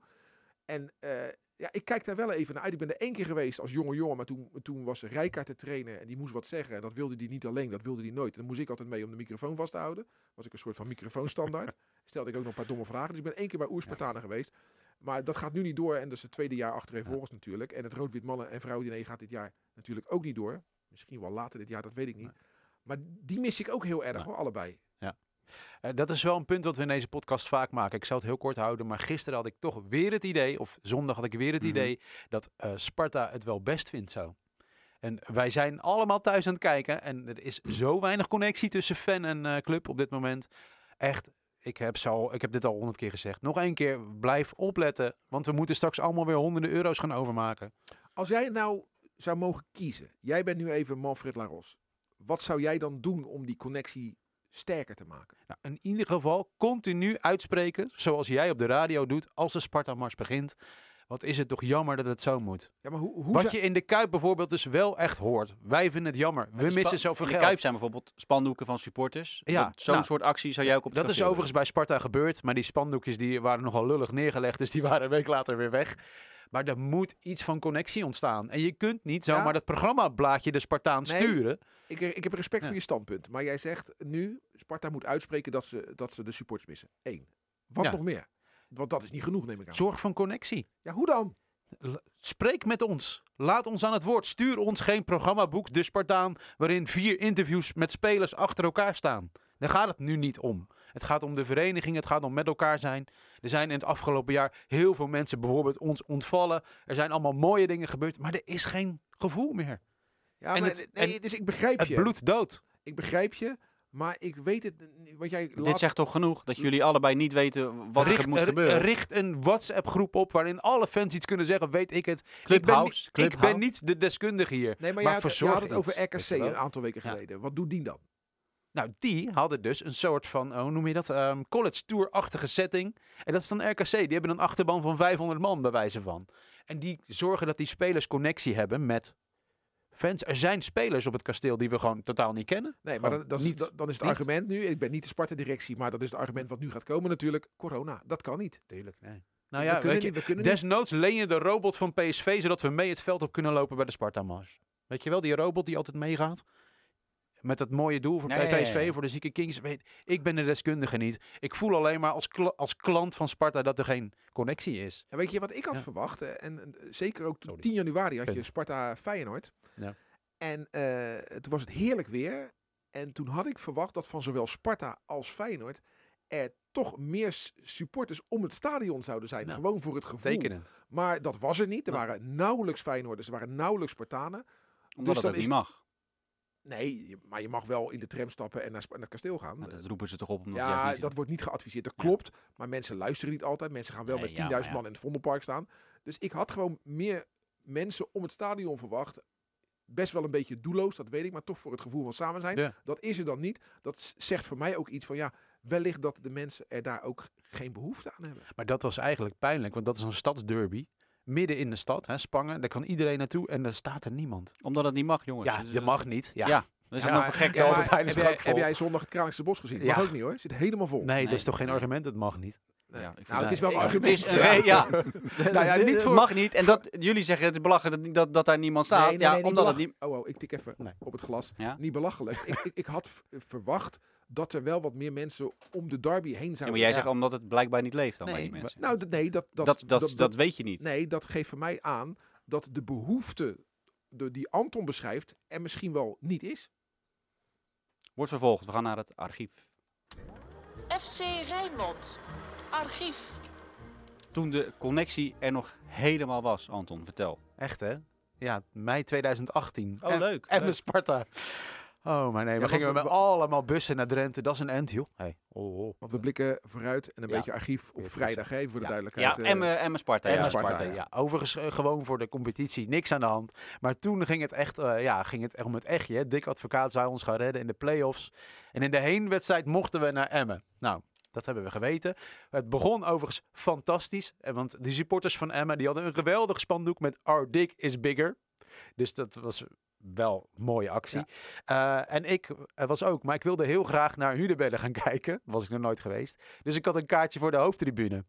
S4: En eh, ja, ik kijk daar wel even naar uit. Ik ben er één keer geweest als jonge jongen. Maar toen, toen was Rijkaard te trainen en die moest wat zeggen. En dat wilde hij niet alleen, dat wilde hij nooit. En dan moest ik altijd mee om de microfoon vast te houden. Was ik een soort van microfoonstandaard. Stelde ik ook nog een paar domme vragen. Dus ik ben één keer bij Oerspartanen geweest. Maar dat gaat nu niet door. En dat is het tweede jaar achtereenvolgens natuurlijk. En het rood-wit mannen en vrouwen diner gaat dit jaar natuurlijk ook niet door. Misschien wel later dit jaar, dat weet ik niet. Maar die mis ik ook heel erg
S3: Nee.
S4: hoor, allebei.
S3: Eh, dat is wel een punt wat we in deze podcast vaak maken. Ik zal het heel kort houden, maar gisteren had ik toch weer het idee, of zondag had ik weer het
S2: Mhm.
S3: idee, dat eh, Sparta het wel best vindt zo. En wij zijn allemaal thuis aan het kijken en er is zo weinig connectie tussen fan en eh, club op dit moment. Echt, ik heb, zo, ik heb dit al honderd keer gezegd. Nog één keer, blijf opletten, want we moeten straks allemaal weer honderden euro's gaan overmaken.
S4: Als jij nou zou mogen kiezen. Jij bent nu even Manfred Laros. Wat zou jij dan doen om die connectie sterker te maken?
S3: Nou, in ieder geval continu uitspreken, zoals jij op de radio doet, als de Sparta-mars begint. Wat is het toch jammer dat het zo moet.
S4: Ja, maar hoe, hoe
S3: Wat
S4: zou-
S3: je in de Kuip bijvoorbeeld dus wel echt hoort. Wij vinden het jammer. We missen zoveel
S2: In de. Kuip zijn bijvoorbeeld spandoeken van supporters.
S3: Ja,
S2: Zo'n
S3: nou,
S2: soort actie zou jij ook op het
S3: Dat is overigens bij Sparta gebeurd. Maar die spandoekjes die waren nogal lullig neergelegd. Dus die waren een week later weer weg. Maar er moet iets van connectie ontstaan. En je kunt niet zomaar
S4: Ja.
S3: dat programmablaadje de Spartaan
S4: Nee.
S3: sturen.
S4: Ik, ik heb respect
S3: Ja.
S4: voor je standpunt. Maar jij zegt nu, Sparta moet uitspreken dat ze, dat ze de supporters missen. Eén. Wat
S3: Ja.
S4: nog meer? Want dat is niet genoeg, neem ik aan.
S3: Zorg van connectie.
S4: Ja, hoe dan?
S3: Spreek met ons. Laat ons aan het woord. Stuur ons geen programmaboek, De Spartaan, waarin vier interviews met spelers achter elkaar staan. Daar gaat het nu niet om. Het gaat om de vereniging, het gaat om met elkaar zijn. Er zijn in het afgelopen jaar heel veel mensen bijvoorbeeld ons ontvallen. Er zijn allemaal mooie dingen gebeurd, maar er is geen gevoel meer.
S4: Ja,
S3: En
S4: maar,
S3: het-
S4: nee,
S3: en
S4: dus ik begrijp
S3: Het
S4: je.
S3: bloed dood.
S4: Ik begrijp je, maar ik weet het. Wat jij
S2: Dit zegt toch genoeg dat jullie allebei niet weten wat
S3: richt,
S2: er moet gebeuren.
S3: richt een WhatsApp-groep op waarin alle fans iets kunnen zeggen. Weet ik het.
S2: Clubhouse,
S3: Ik ben, niet- ik ben niet de deskundige hier.
S4: Nee, maar,
S3: maar
S4: jij had, je
S3: verzorg
S4: had het over RKC een aantal weken
S3: Ja.
S4: geleden. Wat doet die dan?
S3: Nou, die hadden dus een soort van, oh, hoe noem je dat? Ehm, college tour-achtige setting. En dat is dan RKC. Die hebben een achterban van 500 man bij wijze van. En die zorgen dat die spelers connectie hebben met fans. Er zijn spelers op het kasteel die we gewoon totaal niet kennen.
S4: Nee, maar dan, dat is,
S3: niet-
S4: dan is het
S3: niet.
S4: argument nu. Ik ben niet de Sparta-directie, maar dat is het argument wat nu gaat komen natuurlijk. Corona, dat kan niet.
S3: Tuurlijk, nee. Nou
S4: we
S3: ja,
S4: kunnen
S3: weet je,
S4: niet, we kunnen niet.
S3: desnoods leen je de robot van PSV, zodat we mee het veld op kunnen lopen bij de Sparta-mars. Weet je wel, die robot die altijd meegaat? Met het mooie doel voor bij PSV, voor de zieke Kings. Ik ben de deskundige niet. Ik voel alleen maar als, als klant van Sparta dat er geen connectie is.
S4: Ja, weet je wat ik had
S3: Ja.
S4: verwacht? eh, En, en zeker ook toen
S3: Sorry.
S4: 10 januari had je
S3: Punt.
S4: Sparta-Feyenoord.
S3: Ja.
S4: En eh, toen was het heerlijk weer. En toen had ik verwacht dat van zowel Sparta als Feyenoord er toch meer supporters om het stadion zouden zijn.
S3: Nou,
S4: Gewoon voor het gevoel.
S3: Tekenen.
S4: Maar dat was er niet. Er
S3: Nou.
S4: waren nauwelijks Feyenoorders, er waren nauwelijks Spartanen.
S2: Omdat
S4: dus is-
S2: niet mag.
S4: Nee, maar je mag wel in de tram stappen en naar, naar het kasteel gaan.
S2: Nou, dat roepen ze toch op omdat
S4: Ja,
S2: niet
S4: dat wordt niet geadviseerd. Dat
S2: Ja.
S4: klopt. Maar mensen luisteren niet altijd. Mensen gaan wel
S2: Nee,
S4: met
S2: ja,
S4: 10.000
S2: maar ja.
S4: man in het Vondelpark staan. Dus ik had gewoon meer mensen om het stadion verwacht. Best wel een beetje doelloos, dat weet ik. Maar toch voor het gevoel van samen zijn.
S3: Ja.
S4: Dat is er dan niet. Dat zegt voor mij ook iets van ja, wellicht dat de mensen er daar ook geen behoefte aan hebben.
S3: Maar dat was eigenlijk pijnlijk, want dat is een stadsderby. Midden in de stad, hè, Spangen. Daar kan iedereen naartoe en daar staat er niemand.
S2: Omdat het niet mag, jongens.
S3: Ja,
S2: Dus,
S3: dat
S2: eh,
S3: mag niet. Ja.
S2: Ja, dat is
S4: Ja,
S2: dan
S4: maar-
S2: voor gek.
S3: ja, is
S4: heb, jij,
S3: ook
S4: heb jij zondag het Kralingse Bos gezien?
S3: Ja.
S4: Mag ook niet hoor. Zit helemaal vol.
S3: Nee, dat
S2: Nee,
S3: is toch geen argument? Dat mag niet.
S4: Nee.
S2: Ja, ik vind
S4: nou, het is wel een argument.
S2: Het is, eh, ja.
S3: Nou ja, niet voor-
S2: mag niet. En dat, jullie zeggen het is belachelijk dat, dat, dat daar niemand staat.
S4: Nee, nee,
S2: ja,
S4: nee, niet
S2: omdat het niet...
S4: Oh, oh, ik tik even
S3: Nee.
S4: op het glas.
S2: Ja?
S4: Niet belachelijk. ik, ik, ik had verwacht dat er wel wat meer mensen om de derby heen zouden.
S2: Ja, maar jij
S3: Ja.
S2: zegt omdat het blijkbaar niet leeft dan bij die
S3: maar-
S2: mensen.
S4: Nou, nee, dat, dat,
S2: dat, dat, dat, weet je niet.
S4: nee, dat geeft voor mij aan dat de behoefte de, die Anton beschrijft er misschien wel niet is.
S2: Wordt vervolgd. We gaan naar het archief.
S5: FC Rijnmond. Archief.
S2: Toen de connectie er nog helemaal was, Anton, vertel.
S3: Echt, hè? Ja, mei 2018.
S2: Oh,
S3: En-
S2: leuk,
S3: En Sparta. Oh, maar nee. We gingen
S4: want
S3: met
S4: we-
S3: allemaal bussen naar Drenthe. Dat is een end, joh. Hey. Oh, oh.
S4: Want we blikken vooruit en een
S3: Ja.
S4: beetje archief op vrijdag, hè, voor de
S3: Ja.
S4: duidelijkheid.
S2: Ja,
S4: eh.
S2: Emme, Emme Sparta.
S3: En
S2: Ja.
S4: Sparta,
S3: Sparta,
S4: ja.
S3: ja. Overigens eh, gewoon voor de competitie. Niks aan de hand. Maar toen ging het echt, eh, ja, ging het echt om het echtje. Hè. Dick Advocaat zou ons gaan redden in de play-offs. En in de heenwedstrijd mochten we naar Emmen. Nou, dat hebben we geweten. Het begon overigens fantastisch. eh, Want de supporters van Emmen die hadden een geweldig spandoek met Our Dick is Bigger. Dus dat was wel een mooie actie. Eh, en ik was ook, maar ik wilde heel graag naar Hunebedden gaan kijken. Was ik nog nooit geweest. Dus ik had een kaartje voor de hoofdtribune.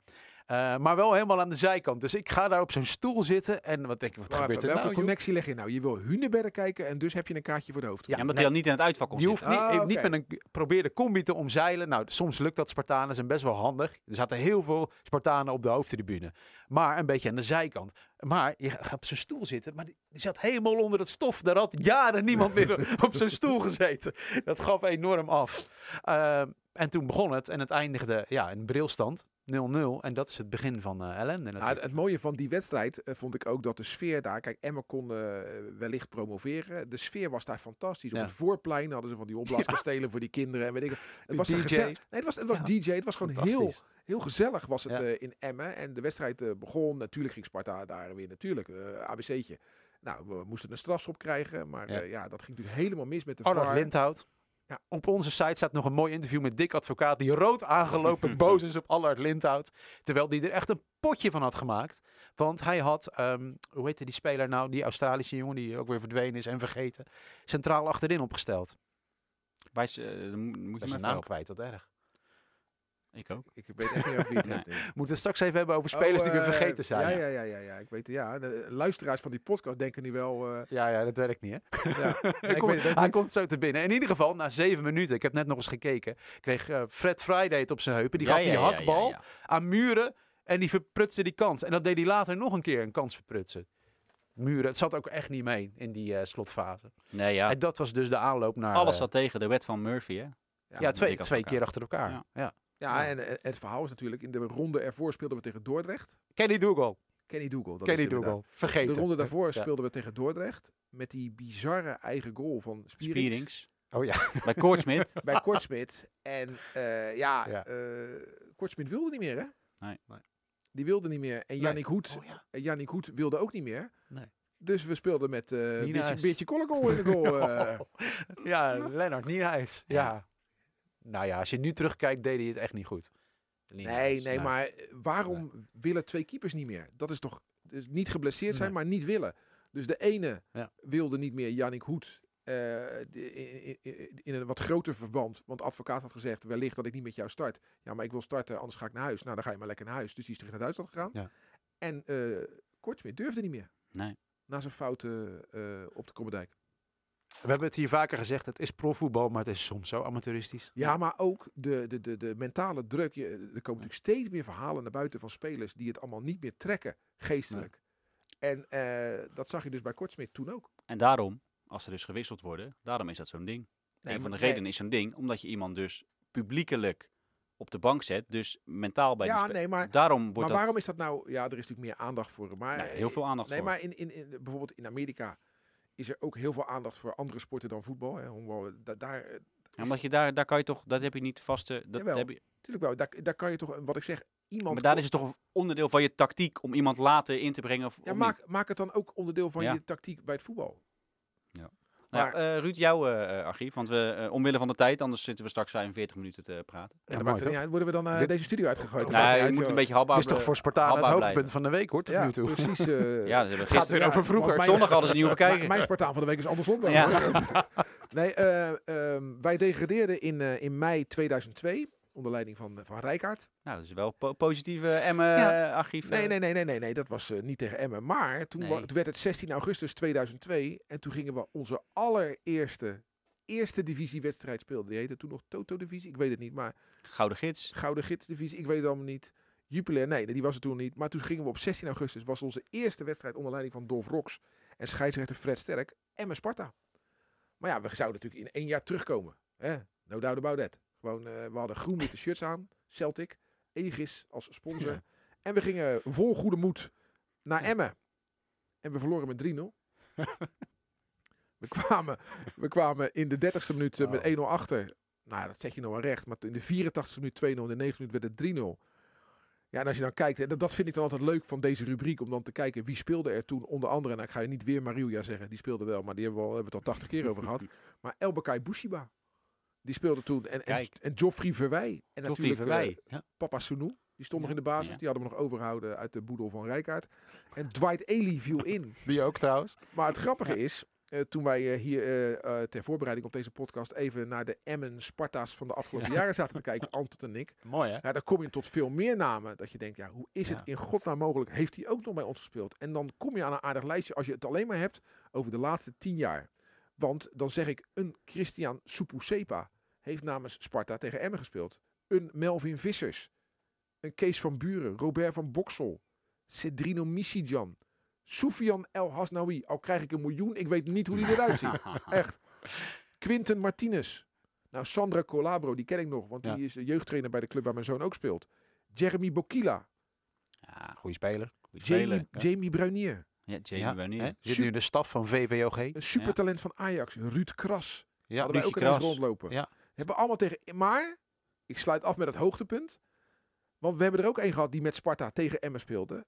S3: Eh, maar wel helemaal aan de zijkant. Dus ik ga daar op zo'n stoel zitten. En wat denk ik, wat gebeurt
S4: even,
S3: er
S4: welke
S3: nou? joh?
S4: connectie leg je nou? Je wil Hunebedden kijken en dus heb je een kaartje voor de hoofd.
S3: Ja,
S2: omdat hij dan niet in het uitvak kon
S3: Die hoeft niet,
S4: Ah,
S3: niet met een probeer de combi te omzeilen. Nou, soms lukt dat Spartanen zijn best wel handig. Er zaten heel veel Spartanen op de hoofdtribune. Maar een beetje aan de zijkant. Maar je gaat op zo'n stoel zitten, maar die, zat helemaal onder het stof. Daar had jaren niemand meer op zo'n stoel gezeten. Dat gaf enorm af. Ehm, en toen begon het en het eindigde ja, in brilstand. 0-0. En dat is het begin van eh, ellende
S4: Nou,
S3: natuurlijk.
S4: het mooie van die wedstrijd eh, vond ik ook dat de sfeer daar... Kijk, Emma kon eh, wellicht promoveren. De sfeer was daar fantastisch.
S3: Ja.
S4: Op het voorplein hadden ze van die opblaaskastelen voor die kinderen. En weet ik, het was een
S3: DJ.
S4: gezellig- Nee, het was, het was
S3: Ja.
S4: DJ. Het was gewoon heel, heel gezellig was het
S3: Ja.
S4: eh, in Emmen. En de wedstrijd eh, begon. Natuurlijk ging Sparta daar weer natuurlijk. eh ABC'tje. Nou, we moesten een strafschop krijgen. Maar
S3: Ja.
S4: ja. ja, dat ging natuurlijk helemaal mis met de
S3: Arnold
S4: VAR.
S3: Lindhout.
S4: Ja.
S3: Op onze site staat nog een mooi interview met Dick Advocaat, die rood aangelopen boos is op Allard Lindhout. Terwijl die er echt een potje van had gemaakt. Want hij had, ehm, hoe heette die speler nou, die Australische jongen die ook weer verdwenen is en vergeten, centraal achterin opgesteld.
S2: Bij eh, moet je
S3: zijn naam kwijt, wat erg.
S2: Ik ook.
S4: Ik weet echt niet of wie het
S2: Nee.
S4: heeft. nee.
S3: We moeten het straks even hebben over spelers die
S4: Oh,
S3: we
S4: eh,
S3: vergeten zijn.
S4: Ja,
S3: Ja,
S4: ja, ja, ja, ja. Ik weet het. Ja, de luisteraars van die podcast denken nu wel. eh,
S3: ja, dat werkt niet, hè?
S4: ja. Nee,
S3: Hij,
S4: ik
S3: komt,
S4: weet het ook
S3: hij
S4: niet.
S3: komt zo te binnen. In ieder geval, na zeven minuten, ik heb net nog eens gekeken, kreeg eh, Fred Friday het op zijn heupen. Die
S2: Ja,
S3: gaf
S2: ja,
S3: die
S2: ja, ja,
S3: hakbal
S2: ja.
S3: aan Muren en die verprutste die kans. En dat deed hij later nog een keer, een kans verprutsen. Muren, het zat ook echt niet mee in die eh, slotfase.
S2: Nee, ja.
S3: En dat was dus de aanloop naar...
S2: Alles zat tegen de wet van Murphy, hè?
S3: ja, twee, twee keer achter elkaar.
S2: Ja.
S3: Ja.
S4: Ja, en het verhaal is natuurlijk, in de ronde ervoor speelden we tegen Dordrecht.
S3: Kenny Dougal.
S4: Kenny Dougal. dat
S3: Kenny
S4: is inderdaad.
S3: Dougal. Vergeten.
S4: De ronde daarvoor
S3: Ja.
S4: speelden we tegen Dordrecht. Met die bizarre eigen goal van Spierings.
S2: Spierings.
S3: Oh ja.
S2: Bij Koortsmit.
S4: Bij Kortsmit. En eh, ja,
S3: Ja.
S4: eh, Kortsmit wilde niet meer, hè?
S2: Nee.
S3: Nee.
S4: Die wilde niet meer. En
S3: Nee.
S4: Yannick Hoed,
S3: Oh ja.
S4: en Yannick Hoed wilde ook niet meer.
S3: Nee.
S4: Dus we speelden met eh een beetje, beetje in de goal. eh.
S3: ja, Lennart Nieuwhuis. Ja.
S2: Ja.
S3: Nou ja, als je nu terugkijkt, deed hij het echt niet goed.
S4: nee, nee, maar eh, waarom willen twee keepers niet meer? Dat is toch dus niet geblesseerd zijn,
S3: Nee.
S4: maar niet willen. Dus de ene
S3: Ja.
S4: wilde niet meer Yannick Hoed. eh, in, in, in een wat groter verband. Want de advocaat had gezegd, wellicht dat ik niet met jou start. Ja, maar ik wil starten, anders ga ik naar huis. Nou, dan ga je maar lekker naar huis. Dus die is terug naar Duitsland gegaan.
S3: Ja.
S4: En uh, Kortsmit durfde niet meer.
S2: Nee.
S4: Na zijn fouten eh, op de Kommerdijk.
S3: We hebben het hier vaker gezegd, het is profvoetbal, maar het is soms zo amateuristisch.
S4: Ja, maar ook de, de, de, de mentale druk. Je, er komen natuurlijk steeds meer verhalen naar buiten van spelers die het allemaal niet meer trekken, geestelijk. En eh, dat zag je dus bij Kortsmit toen ook.
S2: En daarom, als er dus gewisseld worden, daarom is dat zo'n ding.
S4: Nee,
S2: een van de
S4: nee.
S2: redenen is zo'n ding, omdat je iemand dus publiekelijk op de bank zet, dus mentaal bij
S4: Ja, nee, maar,
S2: Daarom wordt
S4: maar
S2: dat
S4: waarom is dat nou? Ja, er is natuurlijk meer aandacht voor. Maar,
S2: Nee, heel veel aandacht
S4: nee,
S2: voor.
S4: maar in, in, in, bijvoorbeeld in Amerika is er ook heel veel aandacht voor andere sporten dan voetbal. Hè. Da- daar, eh,
S2: Ja, omdat je daar, daar kan je toch, dat heb je niet vaste. Dat
S4: Jawel.
S2: heb je,
S4: natuurlijk wel, daar, daar kan je toch, wat ik zeg, iemand...
S2: maar daar is het toch een onderdeel van je tactiek om iemand later in te brengen. Of,
S4: ja,
S2: of
S4: maak, maak het dan ook onderdeel van
S2: Ja.
S4: je tactiek bij het voetbal.
S2: Nou,
S4: Maar-
S2: eh, Ruud, jouw eh, eh, archief, want we, eh, omwille van de tijd, anders zitten we straks 45 minuten te praten.
S4: En dan
S3: mooi,
S4: maakt het
S3: toch?
S4: niet uit, worden we dan eh,
S3: Dit-
S4: deze studio uitgegooid?
S2: Nee,
S4: niet
S2: je
S4: uit,
S2: moet
S4: joh.
S2: een beetje haalbaar
S3: is toch voor Spartaan het hoogtepunt van de week, hoor, tot
S4: Ja,
S3: nu toe.
S4: precies.
S2: Ja,
S3: Het gaat
S2: gisteren.
S3: weer
S4: ja,
S3: over vroeger.
S2: Zondag hadden ze niet hoeven
S4: Mijn-
S2: kijken.
S4: Mijn Spartaan van de week is andersom. dan, hoor. nee, eh, ehm, wij degradeerden in, eh, in mei 2002 onder leiding van, van Rijkaard.
S2: Nou, dat is wel po positieve Emmen
S4: Ja.
S2: eh, archief.
S4: Nee,
S2: eh.
S4: nee, nee, nee, nee, nee, dat was eh, niet tegen Emmen. Maar toen, wa-
S2: Nee.
S4: toen werd het 16 augustus 2002 en toen gingen we onze allereerste eerste divisiewedstrijd spelen. Die heette toen nog Toto Divisie, ik weet het niet, maar
S2: Gouden gids.
S4: Gouden Gids Divisie, ik weet het allemaal niet. Jupiler, nee, die was het toen niet. Maar toen gingen we op 16 augustus, was onze eerste wedstrijd onder leiding van Dolf Rox en scheidsrechter Fred Sterk en Sparta. Maar ja, we zouden natuurlijk in één jaar terugkomen. Hè? No doubt about that. Gewoon, eh, we hadden groen-witte shirts aan, Celtic, Aegis als sponsor.
S3: Ja.
S4: En we gingen vol goede moed naar Emmen. En we verloren met 3-0. we, kwamen, we kwamen in de 30ste minuut eh, met
S3: Oh.
S4: 1-0 achter. Nou, dat zet je nou wel recht. Maar in de 84ste minuut 2-0, in de 90ste minuut werd het 3-0. Ja, en als je dan kijkt, en dat, vind ik dan altijd leuk van deze rubriek, om dan te kijken wie speelde er toen onder andere. En ik ga je niet weer Mariuja zeggen, die speelde wel, maar die hebben we, al, hebben we het al 80 keer over gehad. Maar Elbakai Bushiba, die speelde toen. En, en,
S2: Kijk.
S4: en Geoffrey Verwij. En natuurlijk eh,
S2: Verwij.
S4: Papa Sunu, die stond nog in de basis.
S2: ja.
S4: Die hadden we nog overgehouden uit de boedel van Rijkaard. En Dwight Ely viel in.
S3: Die ook trouwens.
S4: Maar het grappige is, eh, toen wij eh, hier eh, eh, ter voorbereiding op deze podcast even naar de Emmen Sparta's van de afgelopen jaren zaten te kijken, Anton en ik.
S3: Mooi, hè?
S4: Ja, dan kom je tot veel meer namen. Dat je denkt, ja, hoe is
S3: Ja.
S4: het in godsnaam mogelijk? Heeft hij ook nog bij ons gespeeld? En dan kom je aan een aardig lijstje als je het alleen maar hebt over de laatste tien jaar. Want dan zeg ik, een Christian Supusepa heeft namens Sparta tegen Emmen gespeeld. Een Melvin Vissers. Een Kees van Buren. Robert van Boksel. Cedrino Misidjan. Soufian El Hasnaoui. Al krijg ik een miljoen, ik weet niet hoe die eruit ziet. Echt. Quinten Martinez. Nou, Sandra Colabro, die ken ik nog, want
S3: Ja.
S4: die is de jeugdtrainer bij de club waar mijn zoon ook speelt. Jeremy Bokila.
S2: Ja,
S3: Goeie speler.
S2: goede
S4: Jamie,
S2: speler.
S3: ja.
S4: Jamie Brunier.
S2: Ja, Jamie
S3: Ja,
S2: Wanneer.
S3: Zit nu in de staf van VVOG.
S4: Een supertalent van Ajax. Ruud Kras.
S3: Ja,
S4: Hadden wij ook ineens rondlopen.
S3: Ja.
S4: Hebben allemaal tegen... Maar, ik sluit af met het hoogtepunt. Want we hebben er ook één gehad die met Sparta tegen Emmen speelde.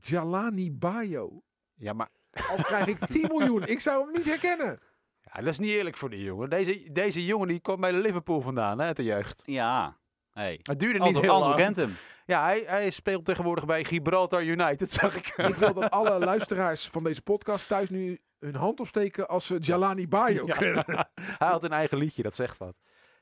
S4: Jalani Bayo.
S3: ja, maar
S4: Al krijg ik 10 miljoen. Ik zou hem niet herkennen.
S3: Ja, dat is niet eerlijk voor die jongen. Deze, deze jongen die kwam bij Liverpool vandaan, hè, uit de jeugd.
S2: Ja. Hey.
S3: Het duurde niet heel lang.
S2: kent hem.
S3: Ja, hij, hij speelt tegenwoordig bij Gibraltar United, zag ik.
S4: Ik wil dat alle luisteraars van deze podcast thuis nu hun hand opsteken als ze Jalani Bayo
S3: Ja.
S4: kennen.
S3: hij had een eigen liedje, dat zegt wat.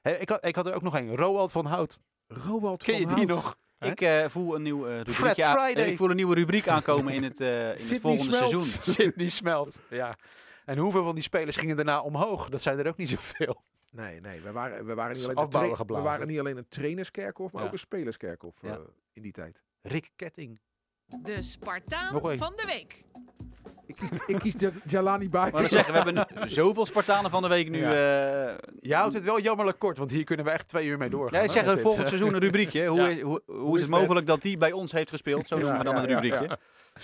S3: Hé, ik, had, ik had er ook nog een, Roald van Hout.
S4: Roald
S3: Ken
S4: van
S3: je die
S4: Hout.
S3: nog?
S2: Ik eh, voel een nieuw eh
S3: Fred
S2: rubriekje aan-
S3: Friday.
S2: eh, Ik voel een nieuwe rubriek aankomen in het, eh, in het volgende seizoen.
S3: Sydney Smelt. Ja. En hoeveel van die spelers gingen daarna omhoog? Dat zijn er ook niet zoveel.
S4: Nee, nee. We waren, we waren, niet, alleen een tra- we waren niet alleen een trainerskerkhof, maar
S3: Ja.
S4: ook een spelerskerkhof
S3: Ja.
S4: eh, in die tijd.
S3: Rick Ketting.
S1: De Spartaan van de week.
S4: Ik kies, ik kies Ja- Jalani Bayo.
S2: Maar dan zeggen, we hebben nu zoveel Spartanen van de week nu.
S3: Ja.
S2: eh,
S3: Je houdt het wel jammerlijk kort, want hier kunnen we echt twee uur mee doorgaan.
S2: Ja, ik
S3: hè,
S2: zeg
S3: met
S2: het
S3: dit.
S2: volgend seizoen een rubriekje. Hoe,
S3: Ja.
S2: is, hoe, hoe,
S4: is
S2: is het mogelijk dat die bij ons heeft gespeeld? Zo
S4: Ja,
S2: noemen we dan
S4: ja,
S2: rubriekje.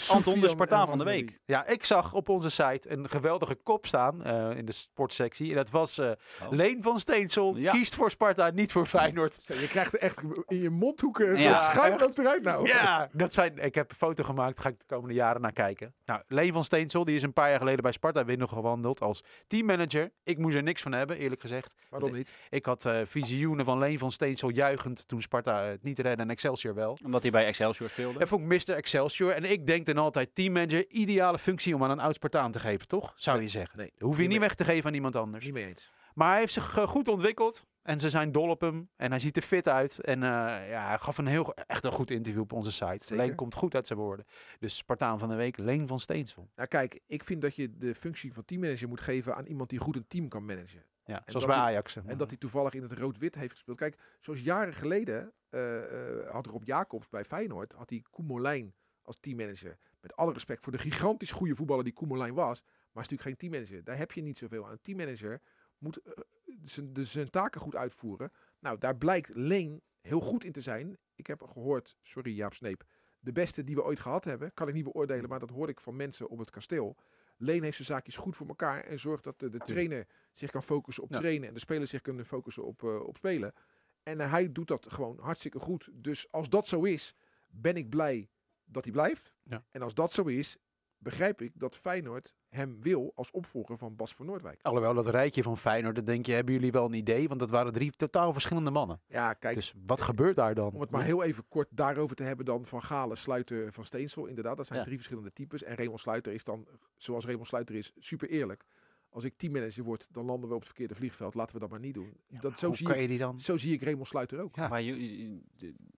S2: Anton, de Spartaan van de week.
S3: Ja, ik zag op onze site een geweldige kop staan eh, in de sportsectie. En dat was eh,
S2: Oh.
S3: Leen van Steensel
S2: Ja.
S3: kiest voor Sparta, niet voor Feyenoord.
S4: Je krijgt er echt in je mondhoeken.
S2: Ja,
S4: schuim loopt eruit nou.
S3: Ja, dat zijn, ik heb een foto gemaakt, daar ga ik de komende jaren naar kijken. Nou, Leen van Steensel, die is een paar jaar geleden bij Sparta weer nog gewandeld als teammanager. Ik moest er niks van hebben, eerlijk gezegd.
S4: Waarom niet?
S3: Ik had eh, visioenen van Leen van Steensel juichend toen Sparta het niet redde en Excelsior wel.
S2: Omdat hij bij Excelsior speelde.
S3: En vond ik Mr. Excelsior. En ik denk dan altijd teammanager, ideale functie om aan een oud Spartaan te geven, toch? Zou je zeggen.
S4: Nee,
S3: Hoef je
S4: niet mee-
S3: weg te geven aan iemand anders.
S4: Niet mee eens.
S3: Maar hij heeft zich eh, goed ontwikkeld. En ze zijn dol op hem. En hij ziet er fit uit. En eh, ja, hij gaf een heel, echt een goed interview op onze site.
S4: Zeker.
S3: Leen komt goed uit zijn woorden. Dus Spartaan van de week, Leen van Steensel.
S4: Nou kijk, ik vind dat je de functie van teammanager moet geven aan iemand die goed een team kan managen.
S3: Ja, zoals bij Ajax.
S4: En dat hij toevallig in het rood-wit heeft gespeeld. Kijk, zoals jaren geleden eh, had Rob Jacobs bij Feyenoord, had hij Koen Molijn als teammanager. Met alle respect voor de gigantisch goede voetballer die Koen Molijn was. Maar is natuurlijk geen teammanager. Daar heb je niet zoveel aan. Een teammanager moet eh, zijn, taken goed uitvoeren. Nou, daar blijkt Leen heel goed in te zijn. Ik heb gehoord, sorry Jaap Sneep, de beste die we ooit gehad hebben. Kan ik niet beoordelen, maar dat hoor ik van mensen op het kasteel. Leen heeft zijn zaakjes goed voor elkaar en zorgt dat de, de trainer zich kan focussen op
S3: Ja.
S4: trainen en de spelers zich kunnen focussen op, eh, op spelen. En hij doet dat gewoon hartstikke goed. Dus als dat zo is, ben ik blij dat hij blijft.
S3: Ja.
S4: En als dat zo is, begrijp ik dat Feyenoord hem wil als opvolger van Bas van Noordwijk.
S3: Alhoewel, dat rijtje van Feyenoord, dan denk je, hebben jullie wel een idee? Want dat waren drie totaal verschillende mannen.
S4: Ja, kijk,
S3: dus wat gebeurt daar dan?
S4: om het maar heel even kort daarover te hebben dan van Galen, Sluiter, Van Steensel. Inderdaad, dat zijn
S3: Ja.
S4: drie verschillende types. En Raymond Sluiter is dan, zoals Raymond Sluiter is, super eerlijk. Als ik teammanager word, dan landen we op het verkeerde vliegveld. Laten we dat maar niet doen. dat, zo,
S3: Hoe
S4: zie
S3: kan
S4: ik,
S3: je die dan?
S4: zo zie ik Raymond Sluiter ook.
S3: Ja.
S2: Maar je,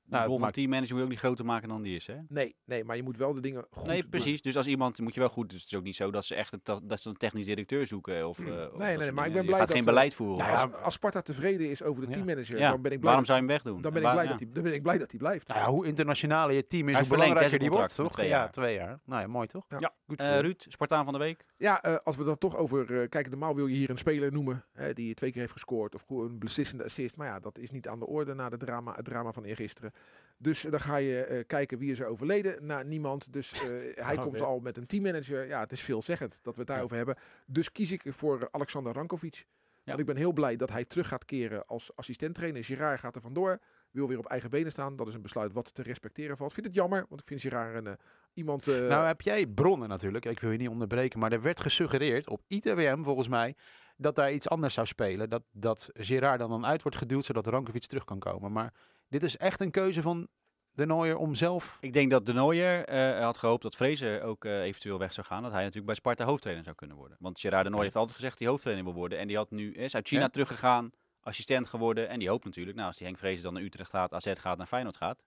S3: Nou,
S2: rol van
S3: maakt-
S2: teammanager moet je ook niet groter maken dan die is, hè?
S4: Nee, nee, maar je moet wel de dingen goed
S2: nee,
S4: doen.
S2: precies. Dus als iemand moet je wel goed. Dus het is ook niet zo dat ze echt een, dat ze een technisch directeur zoeken. Of, eh, of dat
S4: nee,
S2: soort
S4: maar ik ben blij
S2: gaat
S4: dat,
S2: geen beleid voeren.
S3: nou
S2: of
S4: als, als Sparta tevreden is over de
S3: Ja.
S4: teammanager,
S2: ja,
S4: dan ben ik blij,
S2: waarom zou je hem wegdoen?
S4: dan ben,
S2: En
S4: ik blij
S2: ja.
S4: dat hij, dan ben ik blij dat hij blijft.
S3: Nou ja, hoe internationaler je team is, hoe belangrijker die wordt, toch?
S2: twee
S3: Ja, twee jaar. Nou ja, mooi toch?
S4: Ja.
S3: Goed
S2: Eh, Ruud, Spartaan van de week.
S4: Ja, eh, als we dan toch over eh, kijken, normaal wil je hier een speler noemen hè, die twee keer heeft gescoord of gewoon een beslissende assist. Maar ja, dat is niet aan de orde na de drama, het drama van eergisteren. Dus eh, dan ga je eh, kijken wie is er overleden. Nou, niemand. Dus eh, hij
S3: Oh,
S4: komt
S3: weer.
S4: al met een teammanager. Ja, het is veelzeggend dat we het daarover hebben. Dus kies ik voor Alexander Rankovic. Want ik ben heel blij dat hij terug gaat keren als assistenttrainer. Girard gaat er vandoor. Wil weer op eigen benen staan. Dat is een besluit wat te respecteren valt. Ik vind het jammer, want ik vind Girard een, iemand...
S3: Nou heb jij bronnen natuurlijk, ik wil je niet onderbreken, maar er werd gesuggereerd op ITWM volgens mij dat daar iets anders zou spelen. Dat, dat Gerard dan, dan uit wordt geduwd zodat Rankovic terug kan komen. Maar dit is echt een keuze van de Nooier om zelf...
S2: Ik denk dat de Nooier eh, had gehoopt dat Vrezen ook eh, eventueel weg zou gaan. Dat hij natuurlijk bij Sparta hoofdtrainer zou kunnen worden. Want Gerard de Nooier heeft altijd gezegd dat hij hoofdtrainer wil worden. En die had nu, is uit China
S3: Ja.
S2: teruggegaan, assistent geworden. En die hoopt natuurlijk, nou als die Henk Vrezen dan naar Utrecht gaat, AZ gaat, naar Feyenoord gaat.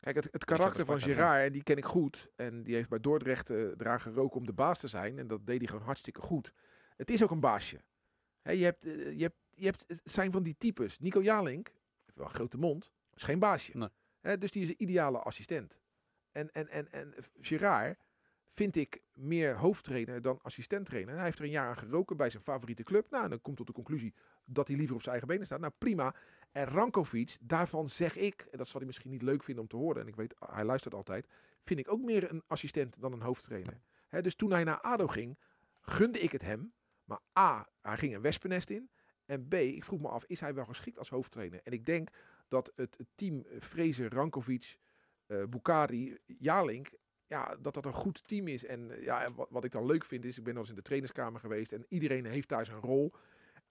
S4: Kijk, het, het karakter van Gerard, en die ken ik goed. En die heeft bij Dordrecht eh, eraan geroken om de baas te zijn. En dat deed hij gewoon hartstikke goed. Het is ook een baasje. Hè, je, hebt, eh, je, hebt, je hebt, het zijn van die types. Nico Jalink, heeft wel een grote mond, is geen baasje.
S3: Nee.
S4: Dus die is een ideale assistent. En, en, en, en Gerard vind ik meer hoofdtrainer dan assistenttrainer. En hij heeft er een jaar aan geroken bij zijn favoriete club. Nou, en dan komt tot de conclusie dat hij liever op zijn eigen benen staat. Nou, prima. En Rankovic, daarvan zeg ik, en dat zal hij misschien niet leuk vinden om te horen, en ik weet, hij luistert altijd, vind ik ook meer een assistent dan een hoofdtrainer. Dus toen hij naar ADO ging, gunde ik het hem. Maar A, hij ging een wespennest in. En B, ik vroeg me af, is hij wel geschikt als hoofdtrainer? En ik denk dat het, team Fraser, Rankovic, eh Bukari, Jalink ja, dat dat een goed team is. En eh, ja, wat, wat ik dan leuk vind is, ik ben al eens in de trainerskamer geweest en iedereen heeft daar zijn rol.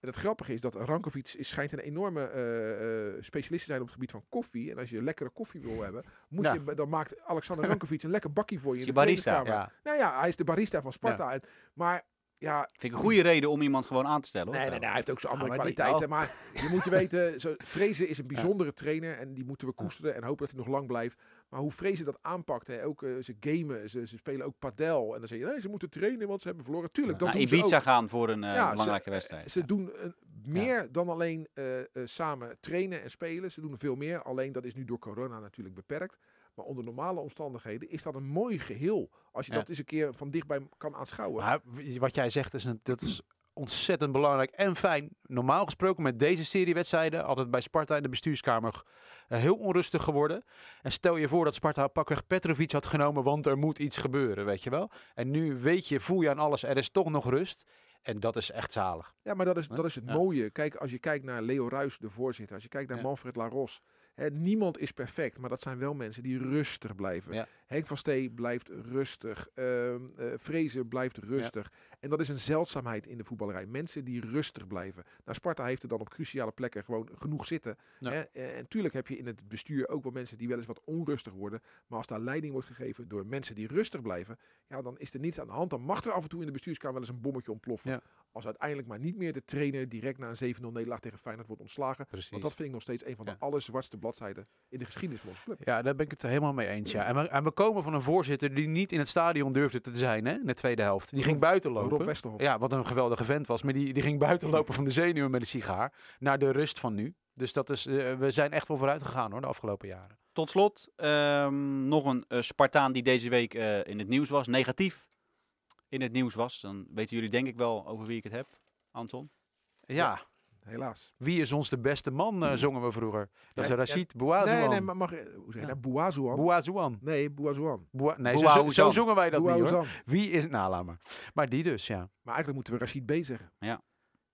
S4: En het grappige is dat Rankovic is, schijnt een enorme eh, specialist te zijn op het gebied van koffie. En als je lekkere koffie wil hebben, moet
S3: Ja.
S4: je, dan maakt Alexander Rankovic een lekker bakkie voor je
S2: Is
S4: in de
S2: barista?
S3: Ja.
S4: Nou ja, hij is de barista van Sparta. En- Maar ja,
S2: Vind ik een goede reden om iemand gewoon aan te stellen. hoor.
S4: Nee, nee, nee, hij heeft ook zijn andere
S3: maar die-
S4: kwaliteiten. Maar je moet je weten, zo, Vrezen is een bijzondere trainer en die moeten we
S3: Ja.
S4: koesteren en hopen dat hij nog lang blijft. Maar hoe Vrezen dat aanpakt, hè, ook eh, ze gamen, ze, ze spelen ook padel. En dan zeg je, nee, ze moeten trainen, want ze hebben verloren. Tuurlijk, dat
S2: Naar
S4: doen ze
S2: Ibiza
S4: ook.
S2: gaan voor een eh,
S4: Ja, ze-
S2: belangrijke wedstrijd.
S4: Ze doen meer dan alleen eh, samen trainen en spelen. Ze doen veel meer. Alleen dat is nu door corona natuurlijk beperkt. Maar onder normale omstandigheden is dat een mooi geheel. Als je
S3: Ja.
S4: dat eens een keer van dichtbij kan aanschouwen.
S3: Maar wat jij zegt, is een, dat is ontzettend belangrijk en fijn. Normaal gesproken met deze serie wedstrijden, altijd bij Sparta in de bestuurskamer, eh, heel onrustig geworden. En stel je voor dat Sparta pakweg Petrovic had genomen, want er moet iets gebeuren, weet je wel. En nu weet je, voel je aan alles, er is toch nog rust. En dat is echt zalig.
S4: Ja, maar dat is, dat is het
S3: Ja.
S4: mooie. Kijk, als je kijkt naar Leo Ruis, de voorzitter. Als je kijkt naar
S3: Ja.
S4: Manfred Laros. Niemand is perfect, maar dat zijn wel mensen die rustig blijven.
S3: Ja.
S4: Henk van Stee blijft rustig. ehm eh, Vrezen blijft rustig. En dat is een zeldzaamheid in de voetballerij. Mensen die rustig blijven. Nou, Sparta heeft er dan op cruciale plekken gewoon genoeg zitten.
S3: Ja.
S4: Hè? En natuurlijk heb je in het bestuur ook wel mensen die wel eens wat onrustig worden. Maar als daar leiding wordt gegeven door mensen die rustig blijven. Ja, dan is er niets aan de hand. Dan mag er af en toe in de bestuurskamer wel eens een bommetje ontploffen.
S3: Ja.
S4: Als uiteindelijk maar niet meer de trainer direct na een 7-0 nederlaag tegen Feyenoord wordt ontslagen.
S3: Precies.
S4: Want dat vind ik nog steeds een van de
S3: Ja.
S4: allerzwartste bladzijden in de geschiedenis van onze club.
S3: Ja, daar ben ik het helemaal mee eens. Ja. En, we, en we komen van een voorzitter die niet in het stadion durfde te zijn hè, in de tweede helft. Die ging buiten
S4: Rob
S3: lopen.
S4: Westerhof.
S3: Ja, wat een geweldige vent was. Maar die, die ging buiten lopen van de zenuwen met een sigaar naar de rust van nu. Dus dat is, eh, we zijn echt wel vooruit gegaan hoor, de afgelopen jaren.
S2: Tot slot, ehm, nog een eh, Spartaan die deze week eh, in het nieuws was, negatief in het nieuws was. Dan weten jullie denk ik wel over wie ik het heb, Anton.
S3: Ja,
S4: Helaas.
S3: wie is ons de beste man, eh, zongen we vroeger. Dat is
S4: Ja,
S3: Rashid Bouazouan.
S4: Nee, nee, maar mag, je- hoe zeg je
S3: Ja.
S4: dat? Bouazouan?
S3: Bouazouan.
S4: nee, Bouazouan.
S3: Nee, zo, zo, zo
S2: Bouaouzan.
S3: zongen wij dat niet hoor. Wie is... Nou, laat maar. Maar die dus, ja.
S4: Maar eigenlijk moeten we Rashid B zeggen.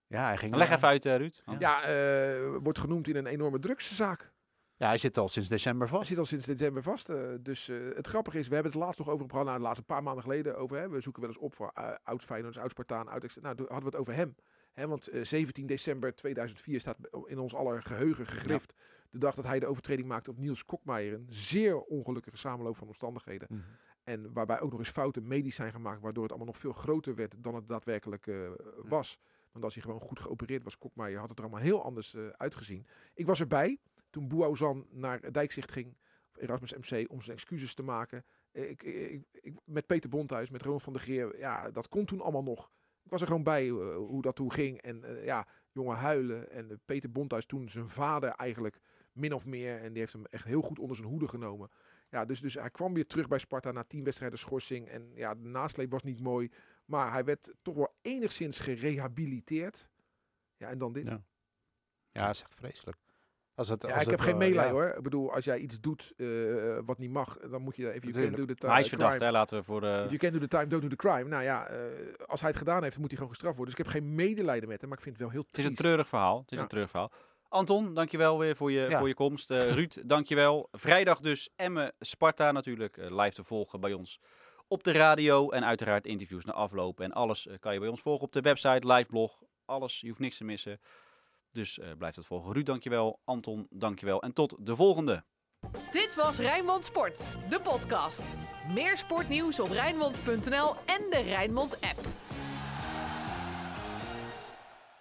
S3: Ja, hij ging...
S2: Leg even uit, eh, Ruud. Want-
S4: Ja, eh, wordt genoemd in een enorme drugszaak.
S3: Ja, hij zit al sinds december
S4: Hij
S3: vast.
S4: zit al sinds december vast. dus eh, het grappige is, we hebben het laatst nog over gehad, nou, de laatste paar maanden geleden over. Hè, we zoeken wel eens op voor oud Feyenoord, oud Spartaan, oud Nou, toen hadden we het over hem. Hè, want eh, 17 december 2004 staat in ons aller geheugen gegrift. De dag dat hij de overtreding maakte op Niels Kokmeijer. Een zeer ongelukkige samenloop van omstandigheden.
S3: Mhm.
S4: En waarbij ook nog eens fouten medisch zijn gemaakt, waardoor het allemaal nog veel groter werd dan het daadwerkelijk eh, was. Want als hij gewoon goed geopereerd was, Kokmeijer, had het er allemaal heel anders eh, uitgezien. Ik was erbij toen Bouauzan naar Dijkzicht ging, of Erasmus MC, om zijn excuses te maken. Eh, Ik, ik, ik, met Peter Bonthuis, met Ronald van der Geer, ja, dat kon toen allemaal nog. Ik was er gewoon bij eh, hoe dat toen ging. En eh, ja, jongen huilen. En eh, Peter Bonthuis toen zijn vader eigenlijk min of meer. En die heeft hem echt heel goed onder zijn hoede genomen. Ja, dus, dus hij kwam weer terug bij Sparta na tien wedstrijden schorsing. En ja, de nasleep was niet mooi. Maar hij werd toch wel enigszins gerehabiliteerd. Ja, en dan dit.
S3: Ja. Ja, is echt vreselijk. Als het,
S4: Ja,
S3: als
S4: ik heb
S3: het,
S4: geen
S3: eh,
S4: meelij
S3: ja.
S4: hoor. Ik bedoel, als jij iets doet eh, wat niet mag, dan moet je even... You can do the
S2: Maar hij is verdacht,
S4: crime.
S2: hè? laten we voor de...
S4: If you can do the time, don't do the crime. Nou ja, eh, als hij het gedaan heeft, dan moet hij gewoon gestraft worden. Dus ik heb geen medelijden met hem, maar ik vind het wel heel
S2: Het is een
S4: triest.
S2: treurig verhaal. Het is
S4: Ja.
S2: een treurig verhaal. Anton, dankjewel weer voor je,
S3: Ja.
S2: voor je komst. Eh, Ruud, dankjewel. Vrijdag dus Emme Sparta natuurlijk eh, live te volgen bij ons op de radio. En uiteraard interviews na afloop. En alles eh, kan je bij ons volgen op de website, liveblog. Alles, je hoeft niks te missen. Dus eh blijf het volgen. Ruud, dankjewel. Anton, dankjewel. En tot de volgende.
S1: Dit was Rijnmond Sport, de podcast. Meer sportnieuws op Rijnmond.nl en de Rijnmond app.